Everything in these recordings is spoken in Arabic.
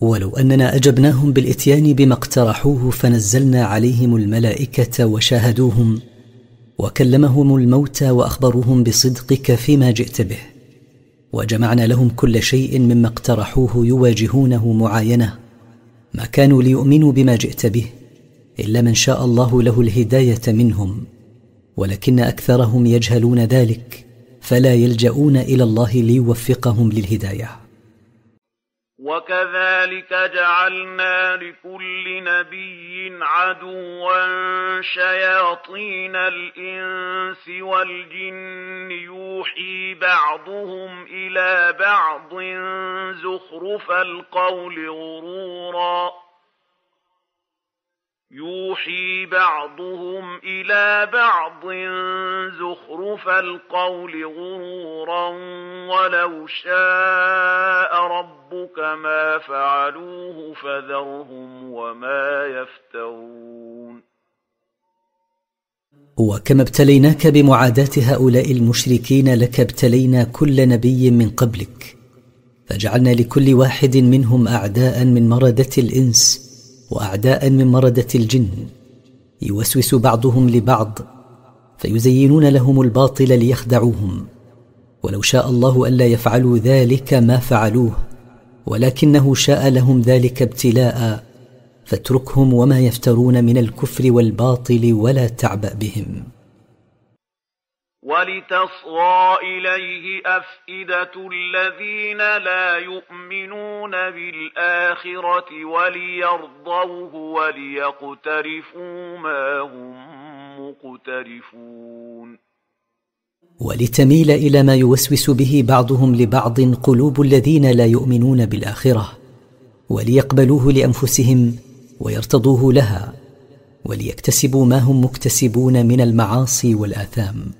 ولو أننا أجبناهم بالإتيان بما اقترحوه فنزلنا عليهم الملائكة وشاهدوهم وكلمهم الموتى وأخبروهم بصدقك فيما جئت به وجمعنا لهم كل شيء مما اقترحوه يواجهونه معاينة ما كانوا ليؤمنوا بما جئت به إلا من شاء الله له الهداية منهم ولكن أكثرهم يجهلون ذلك فلا يلجؤون إلى الله ليوفقهم للهداية وكذلك جعلنا لكل نبي عدوا شياطين الإنس والجن يوحي بعضهم إلى بعض زخرف القول غرورا يوحي بعضهم إلى بعض زخرف القول غرورا ولو شاء ربك ما فعلوه فذرهم وما يفترون. وكما ابتليناك بمعاداة هؤلاء المشركين لك ابتلينا كل نبي من قبلك فجعلنا لكل واحد منهم أعداء من مرده الإنس وأعداء من مردة الجن يوسوس بعضهم لبعض فيزينون لهم الباطل ليخدعوهم. ولو شاء الله الا يفعلوا ذلك ما فعلوه ولكنه شاء لهم ذلك ابتلاء فاتركهم وما يفترون من الكفر والباطل ولا تعبأ بهم. ولتصغى إليه أفئدة الذين لا يؤمنون بالآخرة وليرضوه وليقترفوا ما هم مقترفون. ولتميل إلى ما يوسوس به بعضهم لبعض قلوب الذين لا يؤمنون بالآخرة وليقبلوه لأنفسهم ويرتضوه لها وليكتسبوا ما هم مكتسبون من المعاصي والآثام.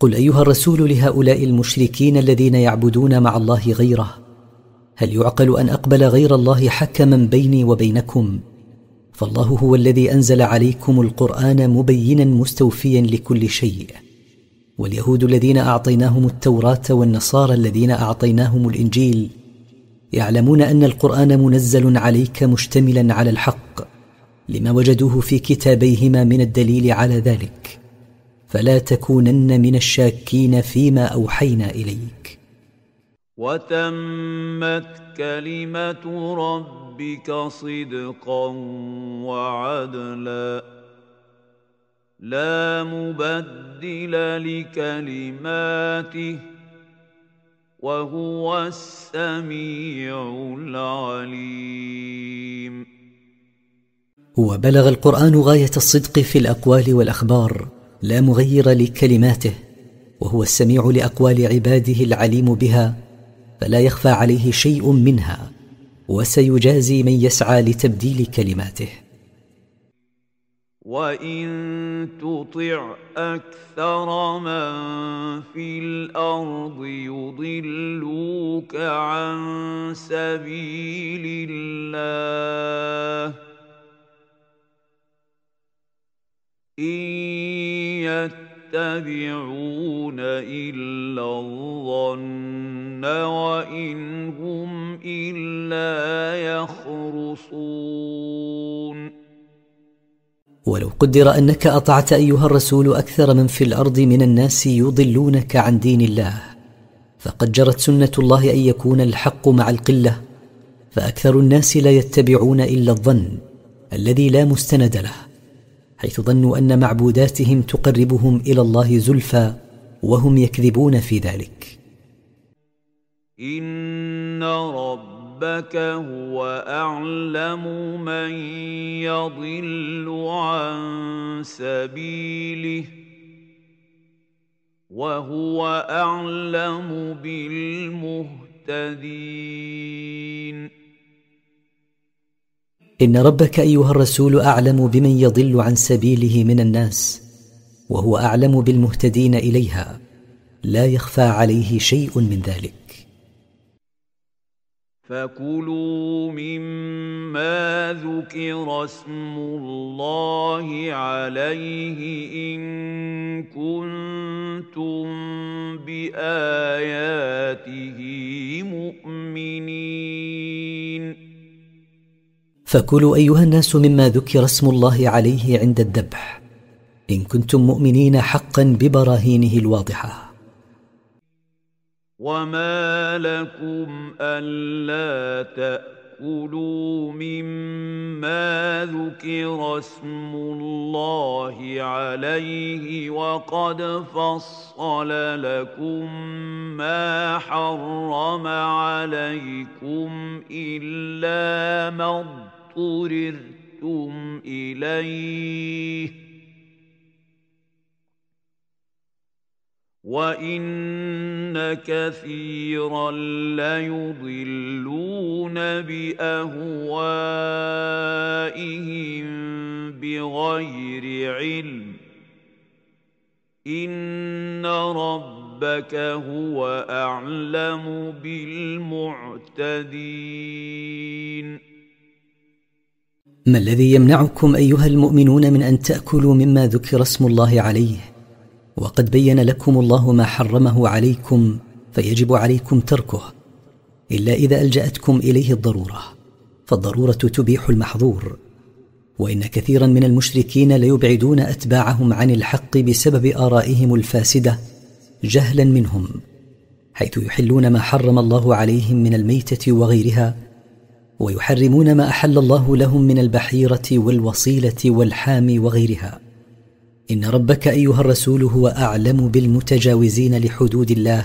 قل أيها الرسول لهؤلاء المشركين الذين يعبدون مع الله غيره هل يعقل أن أقبل غير الله حكما بيني وبينكم؟ فالله هو الذي أنزل عليكم القرآن مبينا مستوفيا لكل شيء. واليهود الذين أعطيناهم التوراة والنصارى الذين أعطيناهم الإنجيل يعلمون أن القرآن منزل عليك مشتملا على الحق لما وجدوه في كتابيهما من الدليل على ذلك. فلا تكونن من الشاكين فيما أوحينا إليك. وتمت كلمة ربك صدقا وعدلا. لا مبدل لكلماته وهو السميع العليم. وبلغ القرآن غاية الصدق في الأقوال والأخبار. لا مغير لكلماته وهو السميع لأقوال عباده العليم بها فلا يخفى عليه شيء منها وسيجازي من يسعى لتبديل كلماته. وان تطع أكثر من في الأرض يضلوك عن سبيل الله إن يتبعون إلا الظن وإن هم إلا يخرصون ولو قدر أنك أطعت أيها الرسول أكثر من في الأرض من الناس يضلونك عن دين الله فقد جرت سنة الله أن يكون الحق مع القلة فأكثر الناس لا يتبعون إلا الظن الذي لا مستند له. حيث ظنوا أن معبوداتهم تقربهم إلى الله زلفى وهم يكذبون في ذلك. إن ربك هو أعلم من يضل عن سبيله وهو أعلم بالمهتدين. إن ربك أيها الرسول أعلم بمن يضل عن سبيله من الناس وهو أعلم بالمهتدين إليها لا يخفى عليه شيء من ذلك. فكلوا مما ذكر اسم الله عليه إن كنتم بآياته مؤمنين. فكلوا أيها الناس مما ذكر اسم الله عليه عند الذبح إن كنتم مؤمنين حقا ببراهينه الواضحة. وما لكم الا تاكلوا مما ذكر اسم الله عليه وقد فصل لكم ما حرم عليكم الا ما اضطررتم اليه وان كثيرا ليضلون باهوائهم بغير علم ان ربك هو اعلم بالمعتدين ما الذي يمنعكم أيها المؤمنون من أن تأكلوا مما ذكر اسم الله عليه؟ وقد بين لكم الله ما حرمه عليكم فيجب عليكم تركه إلا إذا ألجأتكم إليه الضرورة فالضرورة تبيح المحظور. وإن كثيرا من المشركين ليبعدون أتباعهم عن الحق بسبب آرائهم الفاسدة جهلا منهم حيث يحلون ما حرم الله عليهم من الميتة وغيرها ويحرمون ما أحل الله لهم من البحيرة والوصيلة والحام وغيرها. إن ربك أيها الرسول هو أعلم بالمتجاوزين لحدود الله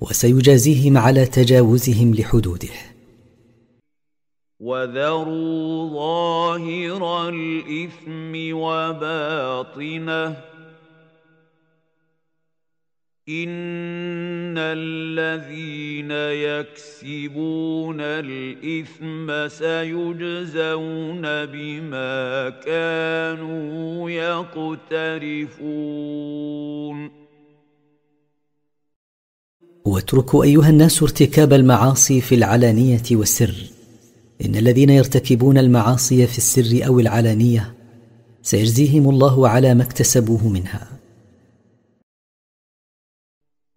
وسيجازيهم على تجاوزهم لحدوده. وذروا ظاهر الإثم وباطنه إن الذين يكسبون الإثم سيجزون بما كانوا يقترفون. واتركوا أيها الناس ارتكاب المعاصي في العلانية والسر. إن الذين يرتكبون المعاصي في السر أو العلانية سيجزيهم الله على ما اكتسبوه منها.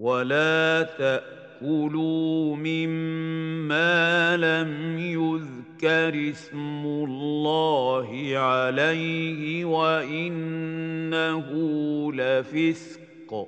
ولا تاكلوا مما لم يذكر اسم الله عليه وانه لفسق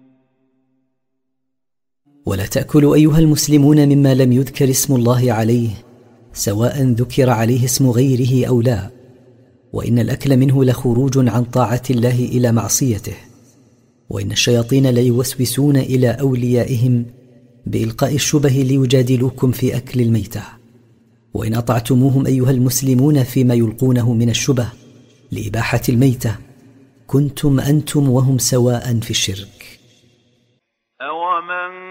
ولا تأكلوا أيها المسلمون مما لم يذكر اسم الله عليه سواء ذكر عليه اسم غيره أو لا. وإن الأكل منه لخروج عن طاعة الله إلى معصيته. وإن الشياطين ليوسوسون إلى أوليائهم بإلقاء الشبه ليجادلوكم في أكل الميتة. وإن أطعتموهم أيها المسلمون فيما يلقونه من الشبه لإباحة الميتة. كنتم أنتم وهم سواء في الشرك. أومن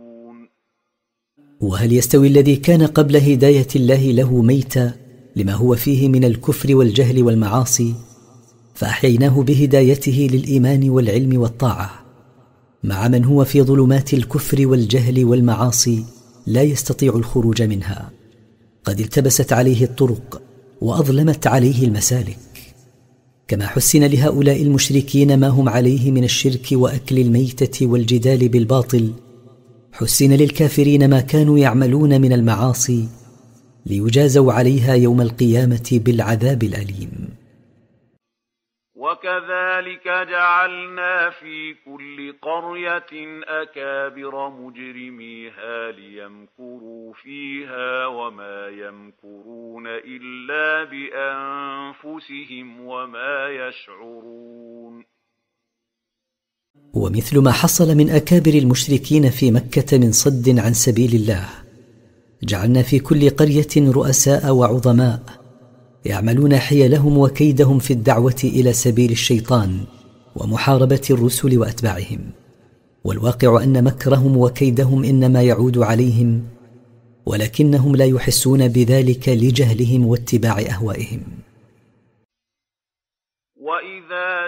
وهل يستوي الذي كان قبل هداية الله له ميتا لما هو فيه من الكفر والجهل والمعاصي؟ فأحييناه بهدايته للإيمان والعلم والطاعة. مع من هو في ظلمات الكفر والجهل والمعاصي لا يستطيع الخروج منها. قد التبست عليه الطرق وأظلمت عليه المسالك. كما حسن لهؤلاء المشركين ما هم عليه من الشرك وأكل الميتة والجدال بالباطل حسن للكافرين ما كانوا يعملون من المعاصي ليجازوا عليها يوم القيامة بالعذاب الأليم. وكذلك جعلنا في كل قرية أكابر مجرميها ليمكروا فيها وما يمكرون إلا بأنفسهم وما يشعرون. ومثل ما حصل من أكابر المشركين في مكة من صد عن سبيل الله. جعلنا في كل قرية رؤساء وعظماء يعملون حيلهم وكيدهم في الدعوة إلى سبيل الشيطان ومحاربة الرسل وأتباعهم. والواقع أن مكرهم وكيدهم إنما يعود عليهم ولكنهم لا يحسون بذلك لجهلهم واتباع أهوائهم. وإذا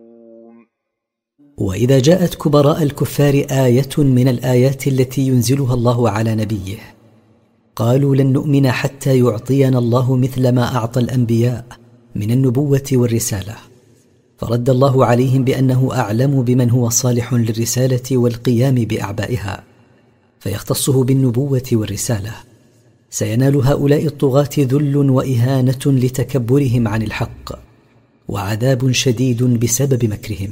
وإذا جاءت كبراء الكفار آية من الآيات التي ينزلها الله على نبيه قالوا لن نؤمن حتى يعطينا الله مثل ما أعطى الأنبياء من النبوة والرسالة. فرد الله عليهم بأنه أعلم بمن هو صالح للرسالة والقيام بأعبائها فيختصه بالنبوة والرسالة. سينال هؤلاء الطغاة ذل وإهانة لتكبرهم عن الحق وعذاب شديد بسبب مكرهم.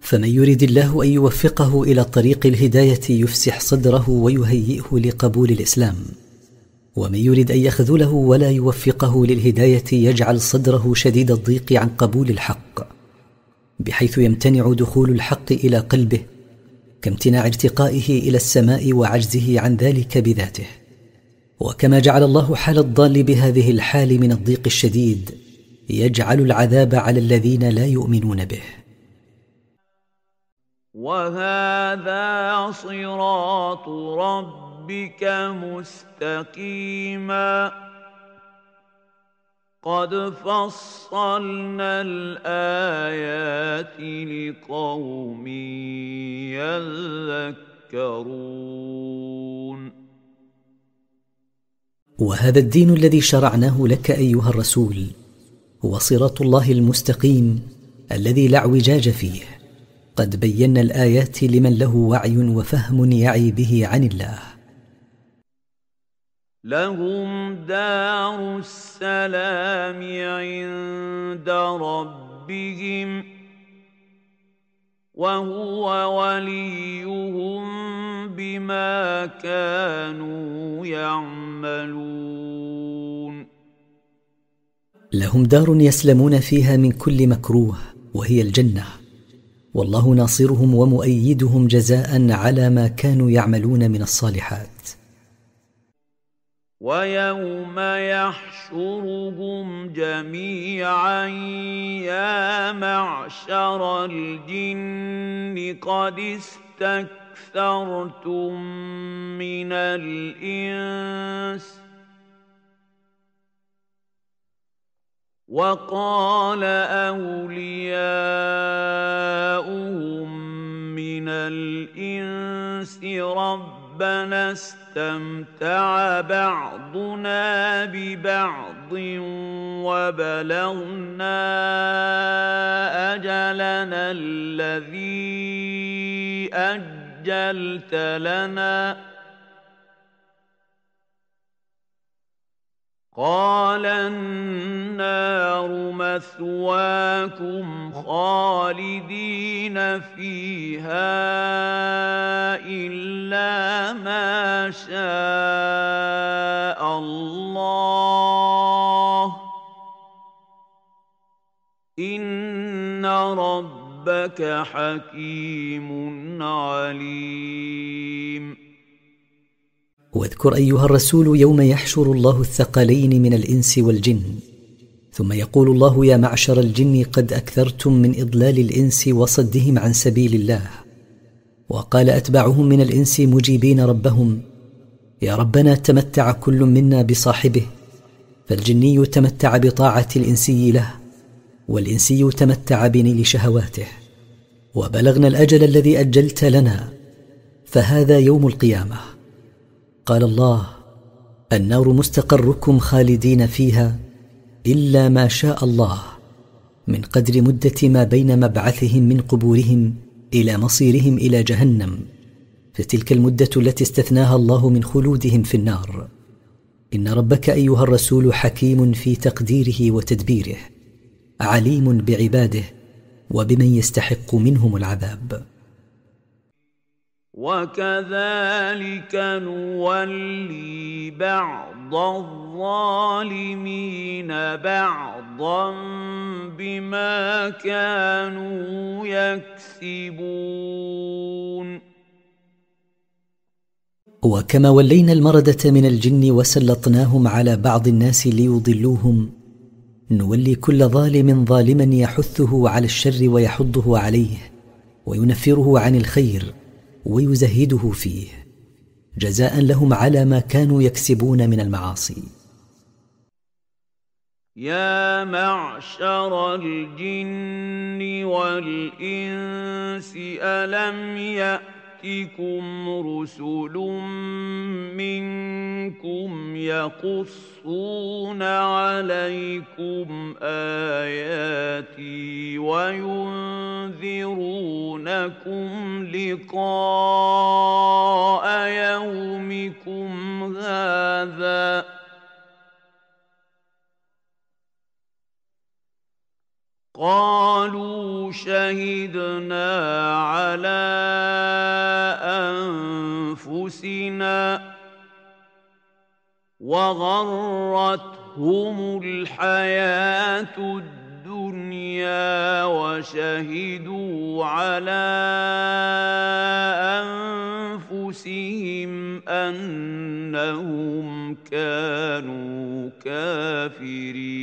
فمن يرد الله أن يوفقه إلى طريق الهداية يفسح صدره ويهيئه لقبول الإسلام. ومن يرد أن يخذله ولا يوفقه للهداية يجعل صدره شديد الضيق عن قبول الحق بحيث يمتنع دخول الحق إلى قلبه كامتناع ارتقائه إلى السماء وعجزه عن ذلك بذاته. وكما جعل الله حال الضال بهذه الحال من الضيق الشديد يجعل العذاب على الذين لا يؤمنون به. وهذا صراط ربك مستقيما. قد فصلنا الآيات لقوم يذكرون. وهذا الدين الذي شرعناه لك أيها الرسول هو صراط الله المستقيم الذي لا اعوجاج فيه. قد بينا الآيات لمن له وعي وفهم يعي به عن الله. لهم دار السلام عند ربهم وهو وليهم بما كانوا يعملون. لهم دار يسلمون فيها من كل مكروه وهي الجنة. والله ناصرهم ومؤيدهم جزاء على ما كانوا يعملون من الصالحات. ويوم يحشرهم جميعا يا معشر الجن قد استكثرتم من الإنس وقال أولياؤهم من الإنس ربنا استمتع بعضنا ببعض وبلغنا أجلنا الذي أجلت لنا قال النار مثواكم خالدين فيها إلا ما شاء الله. إن ربك حكيم عليم. واذكر أيها الرسول يوم يحشر الله الثقلين من الإنس والجن. ثم يقول الله يا معشر الجن قد أكثرتم من إضلال الإنس وصدهم عن سبيل الله. وقال اتباعهم من الإنس مجيبين ربهم. يا ربنا تمتع كل منا بصاحبه فالجني تمتع بطاعة الإنسي له والإنسي تمتع بنيل شهواته. وبلغنا الأجل الذي أجلت لنا فهذا يوم القيامة. قال الله النار مستقركم خالدين فيها إلا ما شاء الله من قدر مدة ما بين مبعثهم من قبورهم إلى مصيرهم إلى جهنم فتلك المدة التي استثناها الله من خلودهم في النار. إن ربك أيها الرسول حكيم في تقديره وتدبيره عليم بعباده وبمن يستحق منهم العذاب. وكذلك نولي بعض الظالمين بعضا بما كانوا يكسبون وكما ولينا المرده من الجن وسلطناهم على بعض الناس ليضلوهم نولي كل ظالم ظالما يحثه على الشر ويحضه عليه وينفره عن الخير ويزهده فيه جزاء لهم على ما كانوا يكسبون من المعاصي. يا معشر الجن والإنس ألم يأ ياتكم رسل منكم يقصون عليكم آياتي وينذرونكم لقاء يومكم هذا قالوا شهدنا على أنفسنا وغرتهم الحياة الدنيا وشهدوا على أنفسهم أنهم كانوا كافرين.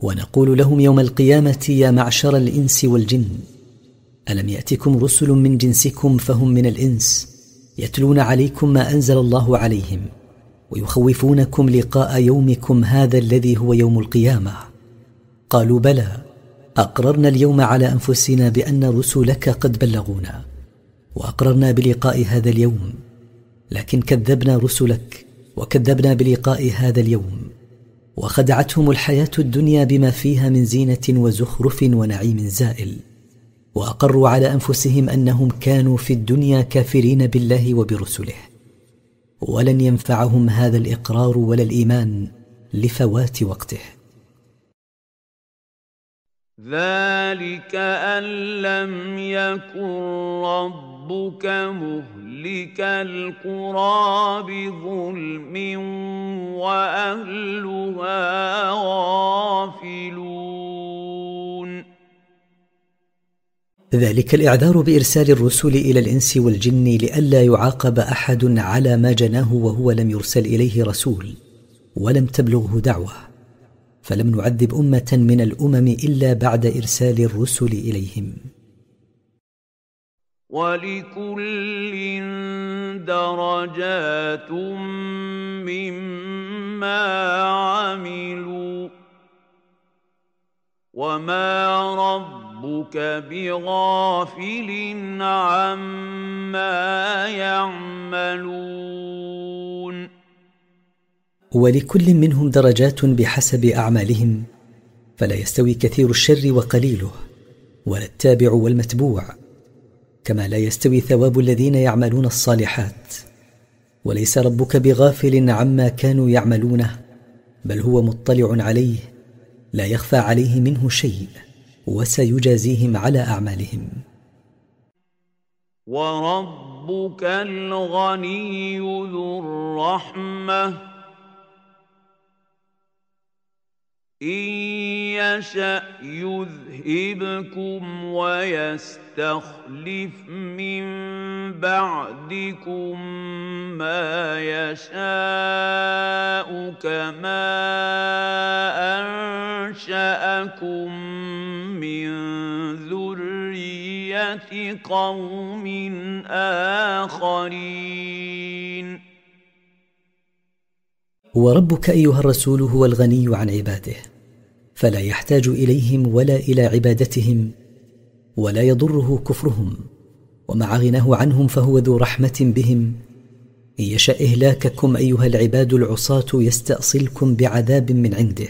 ونقول لهم يوم القيامة يا معشر الإنس والجن ألم يأتكم رسل من جنسكم فهم من الإنس يتلون عليكم ما أنزل الله عليهم ويخوفونكم لقاء يومكم هذا الذي هو يوم القيامة. قالوا بلى أقررنا اليوم على أنفسنا بأن رسلك قد بلغونا وأقررنا بلقاء هذا اليوم لكن كذبنا رسلك وكذبنا بلقاء هذا اليوم. وخدعتهم الحياة الدنيا بما فيها من زينة وزخرف ونعيم زائل. وأقروا على أنفسهم أنهم كانوا في الدنيا كافرين بالله وبرسله. ولن ينفعهم هذا الإقرار ولا الإيمان لفوات وقته. ذلك أن لم يكن ربك مهلك القرى بظلم وأهلها غافلون. ذلك الإعذار بإرسال الرسل إلى الإنس والجن لئلا يعاقب أحد على ما جناه وهو لم يرسل إليه رسول ولم تبلغه دعوة. فلم نعذب أمة من الأمم إلا بعد إرسال الرسل إليهم. ولكل درجات مما عملوا وما ربك بغافل عما يعملون ولكل منهم درجات بحسب اعمالهم فلا يستوي كثير الشر وقليله ولا التابع والمتبوع كما لا يستوي ثواب الذين يعملون الصالحات. وليس ربك بغافل عما كانوا يعملونه بل هو مطلع عليه لا يخفى عليه منه شيء وسيجازيهم على أعمالهم. وربك الغني ذو الرحمة. إن يشأ يذهبكم ويستخلف من بعدكم ما يشاء كما أنشأكم من ذرية قوم آخرين وربك أيها الرسول هو الغني عن عباده فلا يحتاج إليهم ولا إلى عبادتهم ولا يضره كفرهم ومع غناه عنهم فهو ذو رحمة بهم. إن يشا إهلاككم أيها العباد العصاة يستأصلكم بعذاب من عنده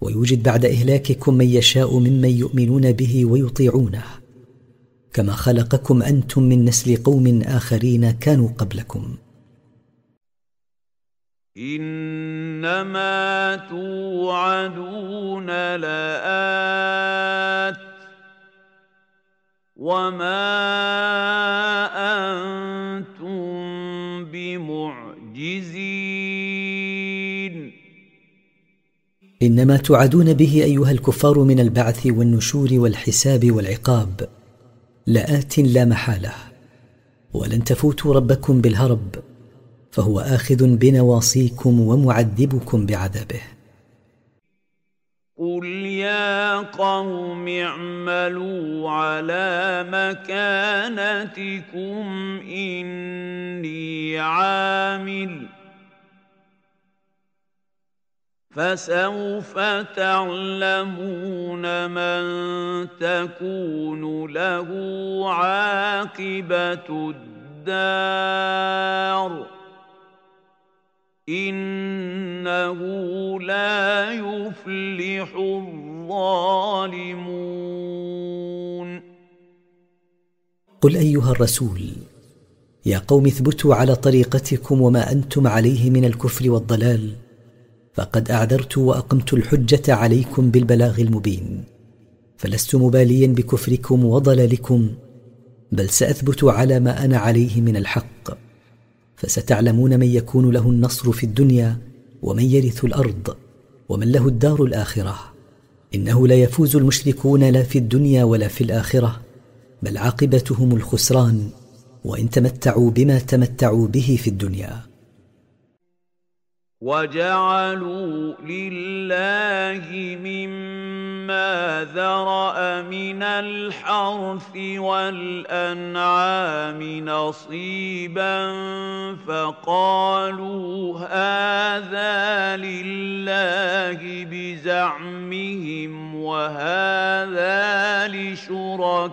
ويوجد بعد إهلاككم من يشاء ممن يؤمنون به ويطيعونه. كما خلقكم أنتم من نسل قوم آخرين كانوا قبلكم. إنما توعدون لآت وما أنتم بمعجزين إنما توعدون به أيها الكفار من البعث والنشور والحساب والعقاب لآت لا محالة ولن تفوتوا ربكم بالهرب فهو آخذ بنواصيكم ومعذبكم بعذابه. قل يا قوم اعملوا على مكانتكم اني عامل فسوف تعلمون من تكون له عاقبه الدار إنه لا يفلح الظالمون. قل أيها الرسول يا قوم اثبتوا على طريقتكم وما أنتم عليه من الكفر والضلال فقد أعذرت وأقمت الحجة عليكم بالبلاغ المبين فلست مباليا بكفركم وضلالكم بل سأثبت على ما أنا عليه من الحق. فستعلمون من يكون له النصر في الدنيا ومن يرث الأرض ومن له الدار الآخرة. إنه لا يفوز المشركون لا في الدنيا ولا في الآخرة بل عاقبتهم الخسران وإن تمتعوا بما تمتعوا به في الدنيا. وجعلوا لله مما ذرأ من الحرث والأنعام نصيبا فقالوا هذا لله بزعمهم وهذا لشركائنا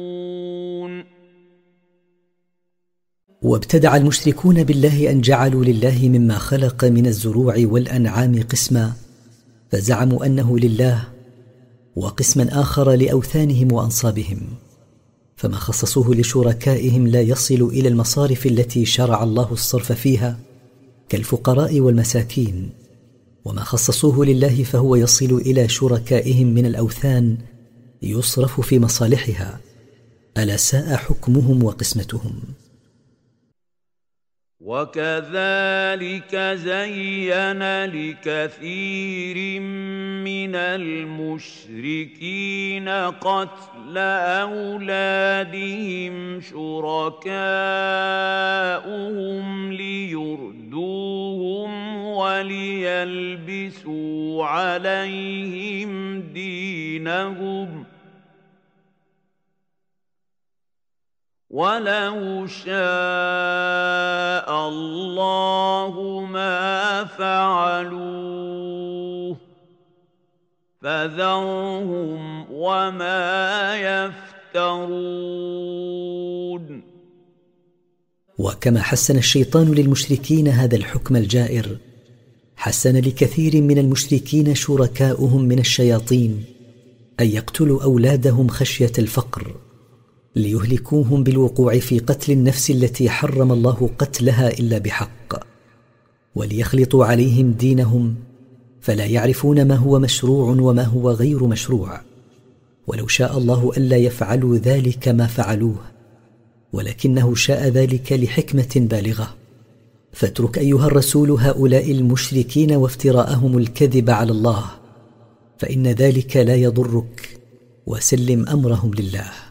وابتدع المشركون بالله أن جعلوا لله مما خلق من الزروع والأنعام قسما فزعموا أنه لله وقسما آخر لأوثانهم وأنصابهم فما خصصوه لشركائهم لا يصل إلى المصارف التي شرع الله الصرف فيها كالفقراء والمساكين وما خصصوه لله فهو يصل إلى شركائهم من الأوثان يصرف في مصالحها ألا ساء حكمهم وقسمتهم. وكذلك زين لكثير من المشركين قتل أولادهم شركاءهم ليردوهم وليلبسوا عليهم دينهم ولو شاء الله ما فعلوه فذرهم وما يفترون وكما حسن الشيطان للمشركين هذا الحكم الجائر حسن لكثير من المشركين شركاؤهم من الشياطين ان يقتلوا اولادهم خشيه الفقر ليهلكوهم بالوقوع في قتل النفس التي حرم الله قتلها إلا بحق وليخلطوا عليهم دينهم فلا يعرفون ما هو مشروع وما هو غير مشروع. ولو شاء الله ألا يفعلوا ذلك ما فعلوه ولكنه شاء ذلك لحكمة بالغة. فاترك أيها الرسول هؤلاء المشركين وافتراءهم الكذب على الله فإن ذلك لا يضرك وسلم أمرهم لله.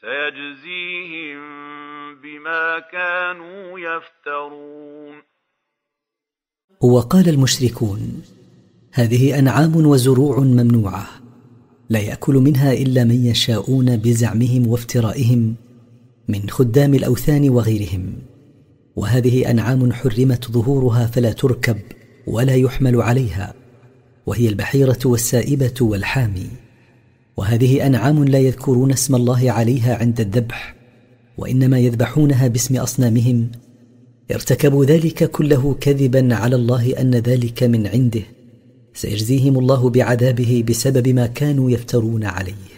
سيجزيهم بما كانوا يفترون. وقال المشركون هذه أنعام وزروع ممنوعة لا يأكل منها إلا من يشاءون بزعمهم وافترائهم من خدام الأوثان وغيرهم. وهذه أنعام حرمت ظهورها فلا تركب ولا يحمل عليها وهي البحيرة والسائبة والحامي. وهذه أنعام لا يذكرون اسم الله عليها عند الذبح وإنما يذبحونها باسم أصنامهم. ارتكبوا ذلك كله كذبا على الله أن ذلك من عنده. سيجزيهم الله بعذابه بسبب ما كانوا يفترون عليه.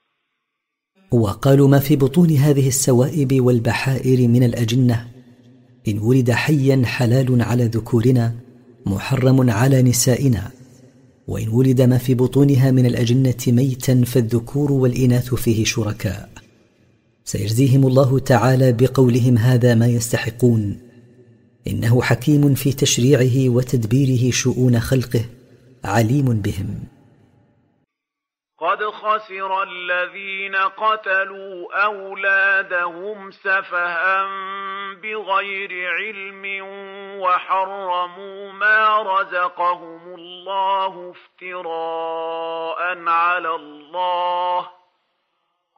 وقالوا ما في بطون هذه السوائب والبحائر من الأجنة؟ إن ولد حيا حلال على ذكورنا محرم على نسائنا. وإن ولد ما في بطونها من الأجنة ميتا فالذكور والإناث فيه شركاء. سيجزيهم الله تعالى بقولهم هذا ما يستحقون. إنه حكيم في تشريعه وتدبيره شؤون خلقه عليم بهم. قد خسر الذين قتلوا أولادهم سفها بغير علم وحرموا ما رزقهم الله افتراء على الله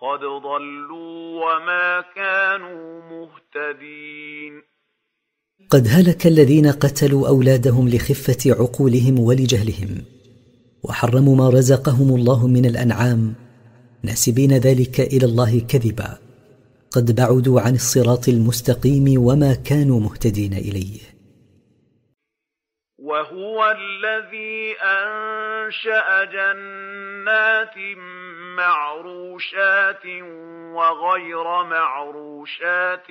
قد ضلوا وما كانوا مهتدين قد هلك الذين قتلوا اولادهم لخفه عقولهم ولجهلهم وحرموا ما رزقهم الله من الأنعام ناسبين ذلك إلى الله كذبا. قد بعدوا عن الصراط المستقيم وما كانوا مهتدين إليه. وهو الذي أنشأ جنات معروشات وغير معروشات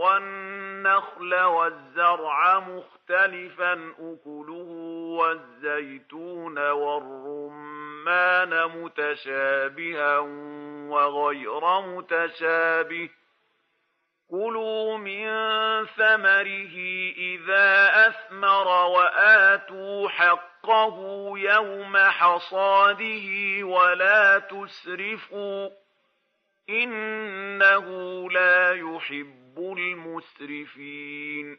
والنخل والزرع مختلفا أكله والزيتون والرمان متشابها وغير متشابه كلوا من ثمره إذا أثمر وآتوا حقه يوم حصاده ولا تسرفوا إنه لا يحب المسرفين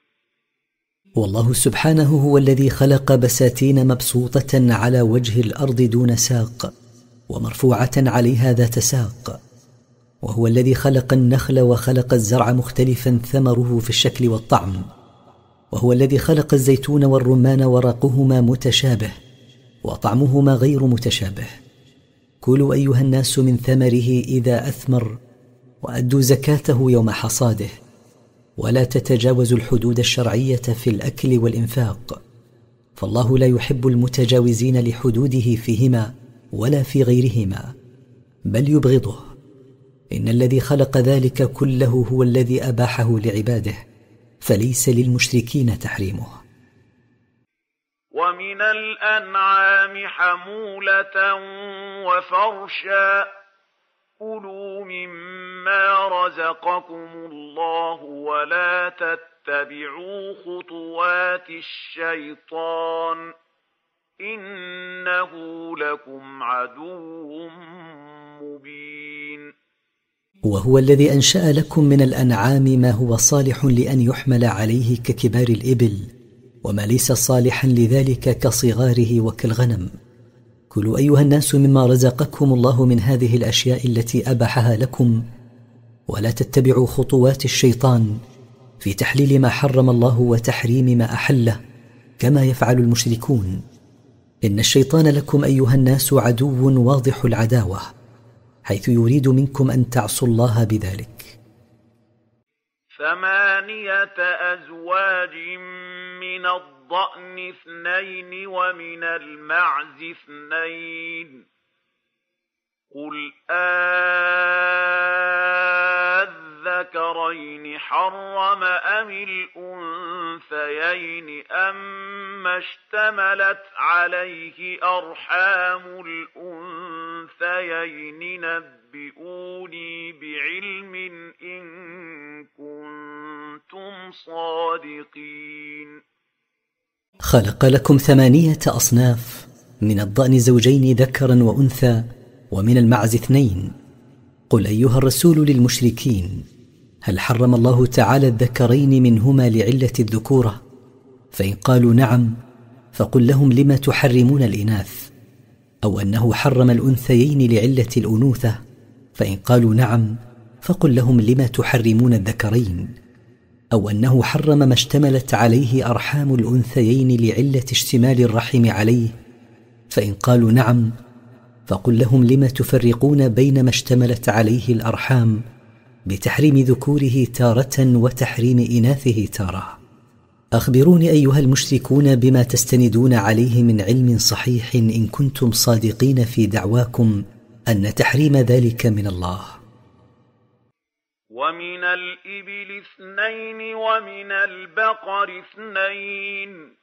والله سبحانه هو الذي خلق بساتين مبسوطة على وجه الأرض دون ساق ومرفوعة عليها ذات ساق. وهو الذي خلق النخل وخلق الزرع مختلفا ثمره في الشكل والطعم. وهو الذي خلق الزيتون والرمان ورقهما متشابه وطعمهما غير متشابه. كلوا أيها الناس من ثمره إذا أثمر وأدوا زكاته يوم حصاده. ولا تتجاوزوا الحدود الشرعية في الأكل والإنفاق. فالله لا يحب المتجاوزين لحدوده فيهما ولا في غيرهما بل يبغضه. إن الذي خلق ذلك كله هو الذي أباحه لعباده فليس للمشركين تحريمه. ومن الأنعام حمولة وفرشا كلوا مما رزقكم الله ولا تتبعوا خطوات الشيطان انه لكم عدو مبين وهو الذي أنشأ لكم من الأنعام ما هو صالح لأن يحمل عليه ككبار الإبل وما ليس صالحا لذلك كصغاره وكالغنم. كلوا أيها الناس مما رزقكم الله من هذه الأشياء التي أباحها لكم ولا تتبعوا خطوات الشيطان في تحليل ما حرم الله وتحريم ما أحله كما يفعل المشركون. إن الشيطان لكم أيها الناس عدو واضح العداوة حيث يريد منكم أن تعصوا الله بذلك. ثمانية أزواج من الضأن اثنين ومن المعز اثنين. قل أذكرين حرم أم الأنثيين أما اشتملت عليه أرحام الأنثيين نبئوني بعلم إن كنتم صادقين. خلق لكم ثمانية أصناف من الضأن زوجين ذكرا وأنثى ومن المعز اثنين. قل أيها الرسول للمشركين هل حرم الله تعالى الذكرين منهما لعلة الذكورة؟ فإن قالوا نعم فقل لهم لم تحرمون الإناث؟ أو أنه حرم الأنثيين لعلة الأنوثة؟ فإن قالوا نعم فقل لهم لم تحرمون الذكرين؟ أو أنه حرم ما اشتملت عليه أرحام الأنثيين لعلة اشتمال الرحم عليه؟ فإن قالوا نعم فقل لهم لم تفرقون بين ما اشتملت عليه الأرحام؟ بتحريم ذكوره تارة وتحريم إناثه تارة. أخبروني أيها المشركون بما تستندون عليه من علم صحيح إن كنتم صادقين في دعواكم أن تحريم ذلك من الله. ومن الإبل اثنين ومن البقر اثنين.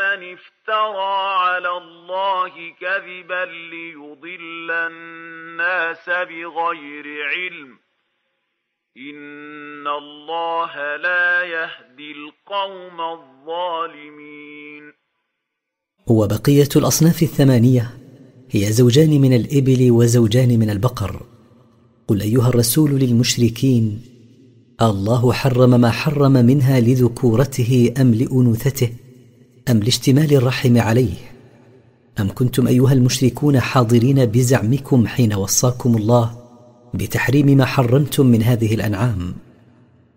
افترى على الله كذبا ليضل الناس بغير علم. إن الله لا يهدي القوم الظالمين. وبقية الأصناف الثمانية هي زوجان من الإبل وزوجان من البقر. قل أيها الرسول للمشركين الله حرم ما حرم منها لذكورته أم لأنوثته؟ أم لاشتمال الرحم عليه؟ أم كنتم أيها المشركون حاضرين بزعمكم حين وصاكم الله بتحريم ما حرمتم من هذه الأنعام؟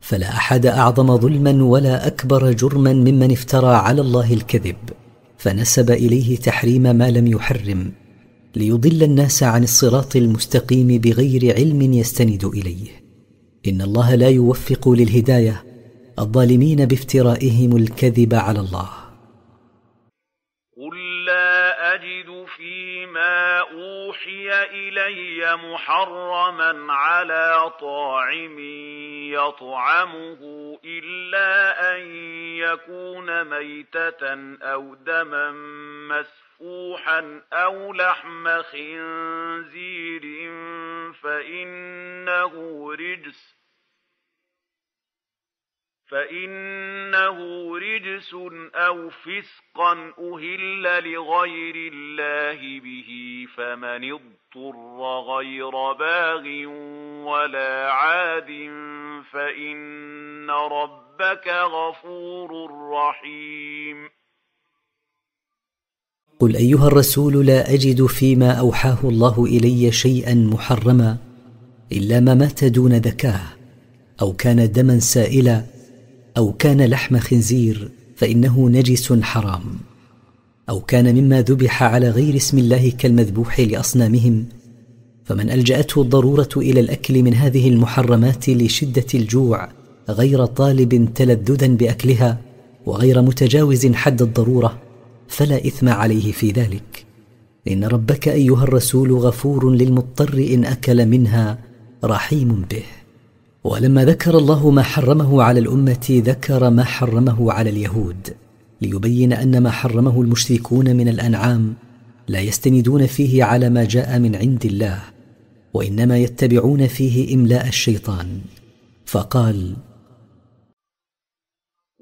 فلا أحد أعظم ظلما ولا أكبر جرما ممن افترى على الله الكذب فنسب إليه تحريم ما لم يحرم ليضل الناس عن الصراط المستقيم بغير علم يستند إليه. إن الله لا يوفق للهداية الظالمين بافترائهم الكذب على الله. إلي محرما على طاعم يطعمه إلا أن يكون ميتة أو دما مسفوحا أو لحم خنزير فإنه رجس فإنه رجس أو فسقا أهل لغير الله به فمن اضطر غير باغ ولا عاد فإن ربك غفور رحيم قل أيها الرسول لا أجد فيما أوحاه الله إلي شيئا محرما إلا ما مات دون ذكاه أو كان دما سائلا أو كان لحم خنزير فإنه نجس حرام. أو كان مما ذبح على غير اسم الله كالمذبوح لأصنامهم. فمن ألجأته الضرورة إلى الأكل من هذه المحرمات لشدة الجوع غير طالب تلذذا بأكلها وغير متجاوز حد الضرورة فلا إثم عليه في ذلك. إن ربك أيها الرسول غفور للمضطر إن أكل منها رحيم به. ولما ذكر الله ما حرمه على الأمة ذكر ما حرمه على اليهود ليبين أن ما حرمه المشركون من الأنعام لا يستندون فيه على ما جاء من عند الله وإنما يتبعون فيه إملاء الشيطان. فقال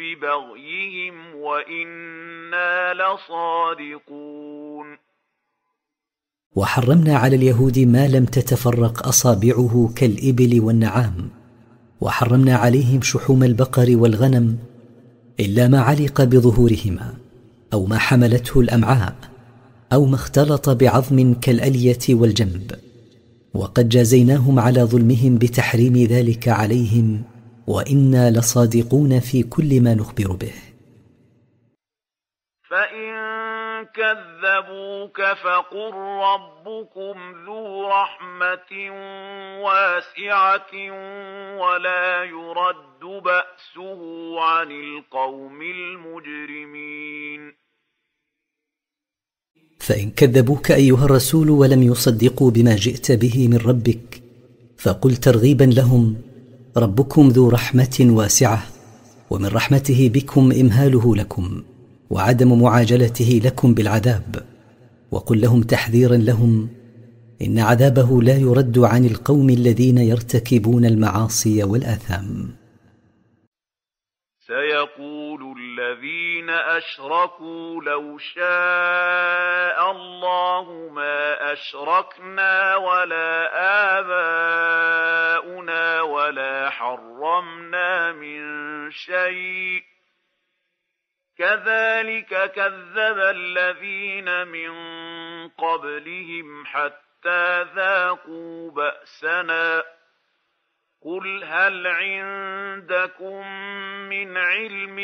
ببغيهم وإنا لصادقون. وحرمنا على اليهود ما لم تتفرق أصابعه كالإبل والنعام وحرمنا عليهم شحوم البقر والغنم إلا ما علق بظهورهما أو ما حملته الأمعاء أو ما اختلط بعظم كالألية والجنب وقد جازيناهم على ظلمهم بتحريم ذلك عليهم وإنا لصادقون في كل ما نخبر به. فإن كذبوك فقل ربكم ذو رحمة واسعة ولا يرد بأسه عن القوم المجرمين. فإن كذبوك أيها الرسول ولم يصدقوا بما جئت به من ربك فقل ترغيبا لهم ربكم ذو رحمة واسعة ومن رحمته بكم إمهاله لكم وعدم معاجلته لكم بالعذاب. وقل لهم تحذيرا لهم إن عذابه لا يرد عن القوم الذين يرتكبون المعاصي والآثام. سيقول الذين أشركوا لو شاء الله ما أشركنا ولا آباؤنا ولا حرمنا من شيء. كذلك كذب الذين من قبلهم حتى ذاقوا بأسنا. قل هل عندكم من علم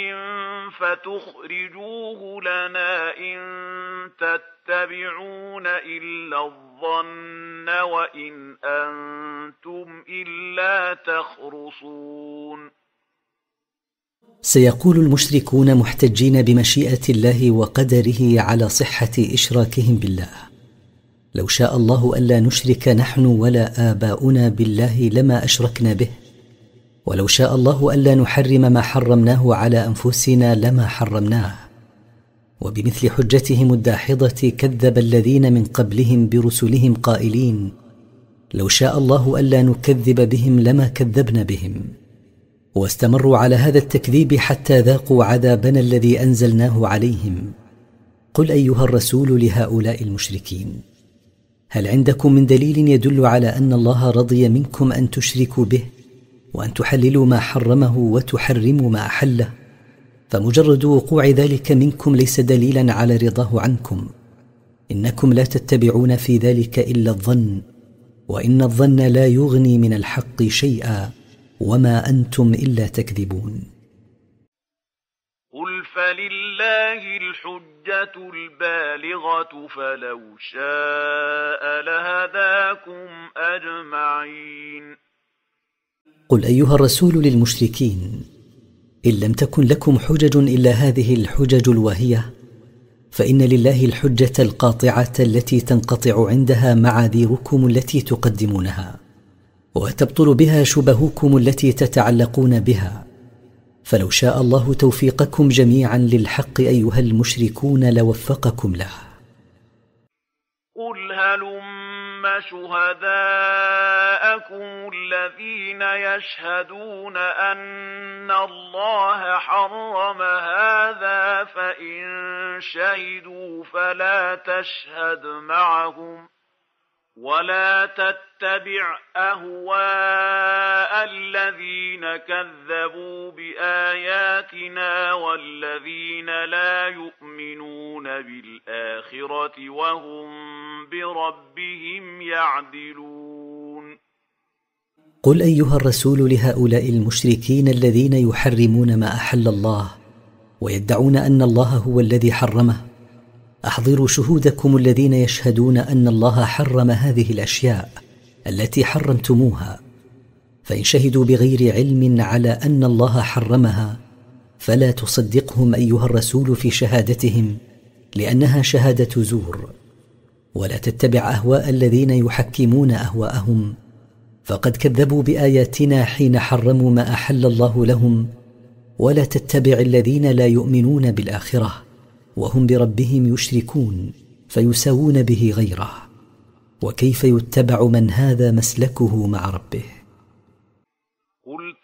فتخرجوه لنا إن تتبعون إلا الظن وإن أنتم إلا تخرصون سيقول المشركون محتجين بمشيئة الله وقدره على صحة إشراكهم بالله. لو شاء الله الا نشرك نحن ولا آباؤنا بالله لما أشركنا به. ولو شاء الله الا نحرم ما حرمناه على أنفسنا لما حرمناه. وبمثل حجتهم الداحضة كذب الذين من قبلهم برسلهم قائلين لو شاء الله الا نكذب بهم لما كذبنا بهم. واستمروا على هذا التكذيب حتى ذاقوا عذابنا الذي أنزلناه عليهم. قل أيها الرسول لهؤلاء المشركين. هل عندكم من دليل يدل على أن الله رضي منكم أن تشركوا به وأن تحللوا ما حرمه وتحرموا ما أحله؟ فمجرد وقوع ذلك منكم ليس دليلا على رضاه عنكم. إنكم لا تتبعون في ذلك إلا الظن وإن الظن لا يغني من الحق شيئا وما أنتم إلا تكذبون. فلله الحجه البالغه فلو شاء لهداكم اجمعين قل ايها الرسول للمشركين ان لم تكن لكم حجج الا هذه الحجج الواهيه فان لله الحجه القاطعه التي تنقطع عندها معاذيركم التي تقدمونها وتبطل بها شبهكم التي تتعلقون بها. فلو شاء الله توفيقكم جميعا للحق أيها المشركون لوفقكم له. قل هلم شهداءكم الذين يشهدون أن الله حرم هذا فإن شهدوا فلا تشهد معهم. ولا تتبع اهواء الذين كذبوا باياتنا والذين لا يؤمنون بالاخره وهم بربهم يعدلون قل ايها الرسول لهؤلاء المشركين الذين يحرمون ما احل الله ويدعون ان الله هو الذي حرمه أحضروا شهودكم الذين يشهدون أن الله حرم هذه الأشياء التي حرمتموها. فإن شهدوا بغير علم على أن الله حرمها فلا تصدقهم أيها الرسول في شهادتهم لأنها شهادة زور. ولا تتبع أهواء الذين يحكمون أهواءهم. فقد كذبوا بآياتنا حين حرموا ما أحل الله لهم ولا تتبع الذين لا يؤمنون بالآخرة. وهم بربهم يشركون فيساوون به غيره. وكيف يتبع من هذا مسلكه مع ربه؟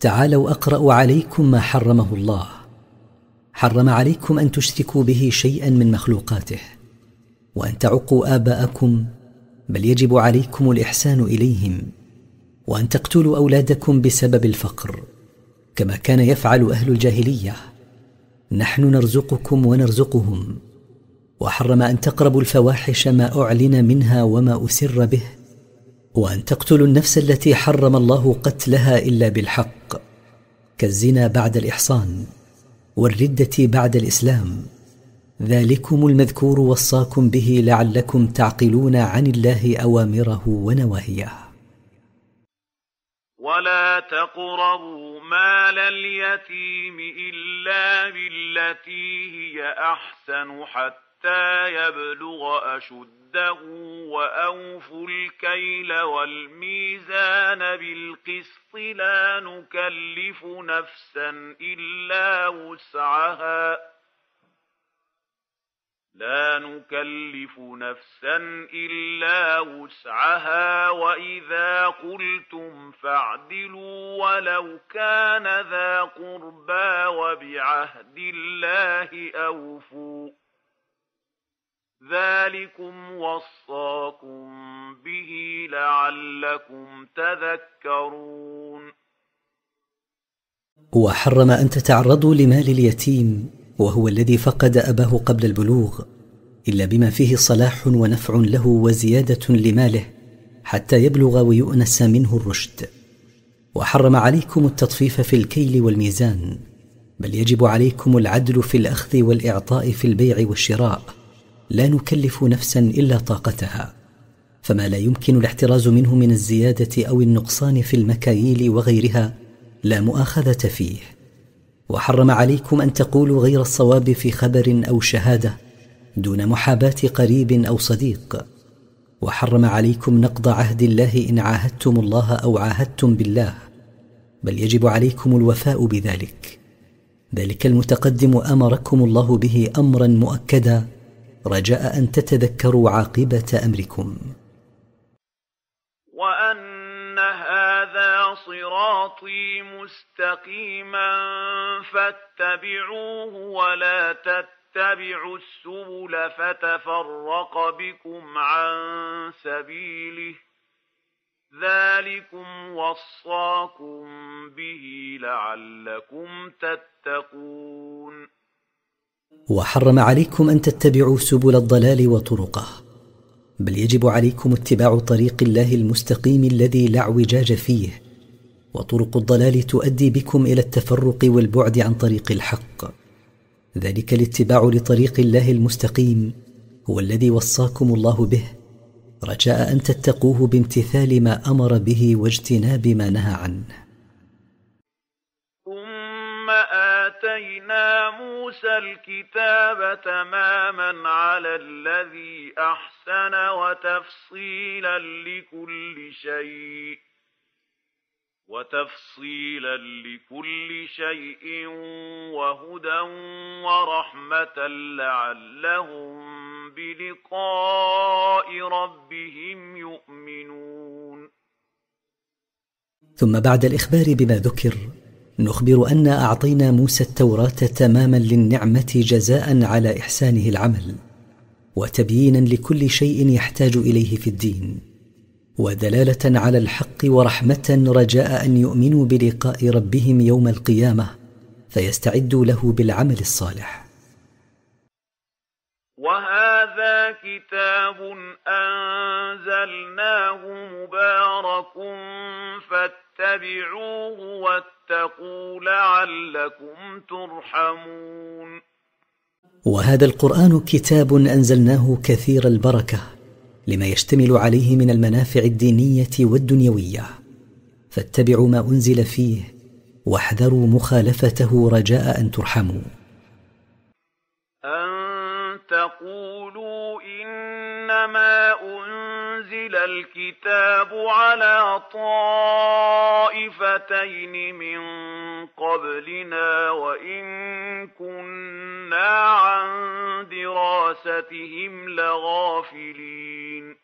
تعالوا اقرا عليكم ما حرمه الله. حرم عليكم أن تشركوا به شيئا من مخلوقاته وأن تعقوا آباءكم بل يجب عليكم الإحسان إليهم وأن تقتلوا أولادكم بسبب الفقر كما كان يفعل أهل الجاهلية. نحن نرزقكم ونرزقهم وحرم أن تقربوا الفواحش ما أعلن منها وما أسر به. وأن تقتلوا النفس التي حرم الله قتلها إلا بالحق كالزنا بعد الإحصان والردة بعد الإسلام. ذلكم المذكور وصاكم به لعلكم تعقلون عن الله أوامره ونواهيه. ولا تقربوا مال اليتيم إلا بالتي هي أحسن حتى يبلغ اشد رشده وأوفوا الكيل والميزان بالقسط لا نكلف نفسا إلا وسعها لا نكلف نفسا إلا وسعها وإذا قلتم فاعدلوا ولو كان ذا قربى وبعهد الله أوفوا ذلكم وصاكم به لعلكم تذكرون وحرم ان تتعرضوا لمال اليتيم وهو الذي فقد اباه قبل البلوغ الا بما فيه صلاح ونفع له وزياده لماله حتى يبلغ ويؤنس منه الرشد. وحرم عليكم التطفيف في الكيل والميزان بل يجب عليكم العدل في الاخذ والاعطاء في البيع والشراء. لا نكلف نفسا إلا طاقتها فما لا يمكن الاحتراز منه من الزيادة أو النقصان في المكاييل وغيرها لا مؤاخذة فيه. وحرم عليكم أن تقولوا غير الصواب في خبر أو شهادة دون محاباة قريب أو صديق. وحرم عليكم نقض عهد الله إن عاهدتم الله أو عاهدتم بالله بل يجب عليكم الوفاء بذلك. ذلك المتقدم أمركم الله به امرا مؤكدا رجاء أن تتذكروا عاقبة أمركم. وأن هذا صراطي مستقيما فاتبعوه ولا تتبعوا السبل فتفرق بكم عن سبيله. ذلكم وصاكم به لعلكم تتقون. وحرم عليكم أن تتبعوا سبل الضلال وطرقه. بل يجب عليكم اتباع طريق الله المستقيم الذي لا اعوجاج فيه وطرق الضلال تؤدي بكم إلى التفرق والبعد عن طريق الحق. ذلك الاتباع لطريق الله المستقيم هو الذي وصاكم الله به رجاء أن تتقوه بامتثال ما أمر به واجتناب ما نهى عنه. اتينا موسى الكتاب تماما على الذي أحسن وتفصيلا لكل شيء وتفصيلا لكل شيء وهدى ورحمة لعلهم بلقاء ربهم يؤمنون. ثم بعد الإخبار بما ذكر نخبر انا أعطينا موسى التوراة تماما للنعمة جزاء على إحسانه العمل وتبيينا لكل شيء يحتاج إليه في الدين ودلالة على الحق ورحمة رجاء أن يؤمنوا بلقاء ربهم يوم القيامة فيستعدوا له بالعمل الصالح. وهذا كتاب أنزلناه مبارك فاتبعوه واتقوا لعلكم ترحمون. وهذا القرآن كتاب أنزلناه كثير البركة لما يشتمل عليه من المنافع الدينية والدنيوية. فاتبعوا ما أنزل فيه واحذروا مخالفته رجاء أن ترحموا. أن تقولوا إنما أنزل الكتاب على طائفتين من قبلنا وإن كنا عن دراستهم لغافلين.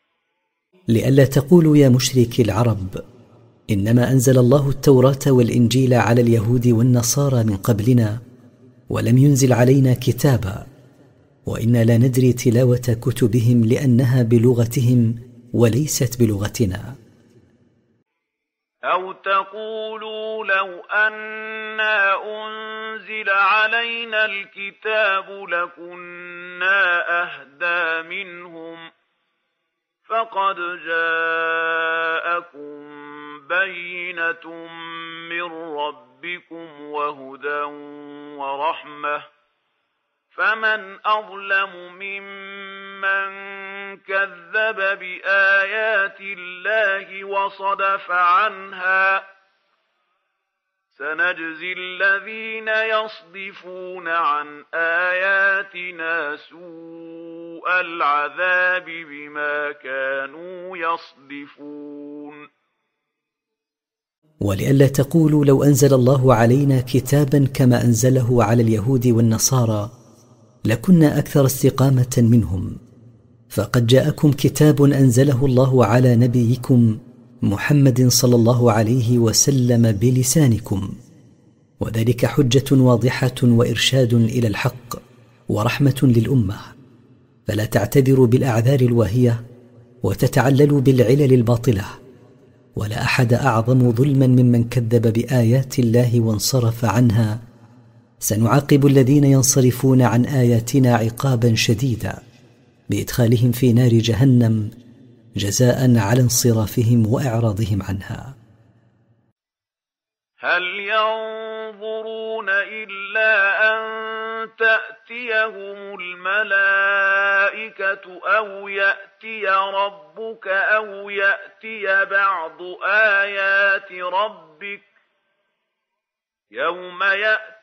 لئلا تقولوا يا مشركي العرب إنما أنزل الله التوراة والإنجيل على اليهود والنصارى من قبلنا ولم ينزل علينا كتابا وإنا لا ندري تلاوة كتبهم لأنها بلغتهم وليست بلغتنا. أو تقولوا لو أنا أنزل علينا الكتاب لكنا أهدى منهم فقد جاءكم بينة من ربكم وهدى ورحمة. فمن أظلم ممن كذب بآيات الله وصدف عنها سنجزي الذين يصدفون عن آياتنا سوء العذاب بما كانوا يصدفون ولئلا تقولوا لو أنزل الله علينا كتابا كما أنزله على اليهود والنصارى لكنا أكثر استقامة منهم. فقد جاءكم كتاب أنزله الله على نبيكم محمد صلى الله عليه وسلم بلسانكم. وذلك حجة واضحة وإرشاد إلى الحق ورحمة للأمة. فلا تعتذروا بالأعذار الواهية وتتعللوا بالعلل الباطلة. ولا أحد أعظم ظلما ممن كذب بآيات الله وانصرف عنها. سنعاقب الذين ينصرفون عن آياتنا عقابا شديدا. بإدخالهم في نار جهنم جزاء على انصرافهم وإعراضهم عنها. هل ينظرون إلا أن تأتيهم الملائكة أو يأتي ربك أو يأتي بعض آيات ربك؟ يوم يأتي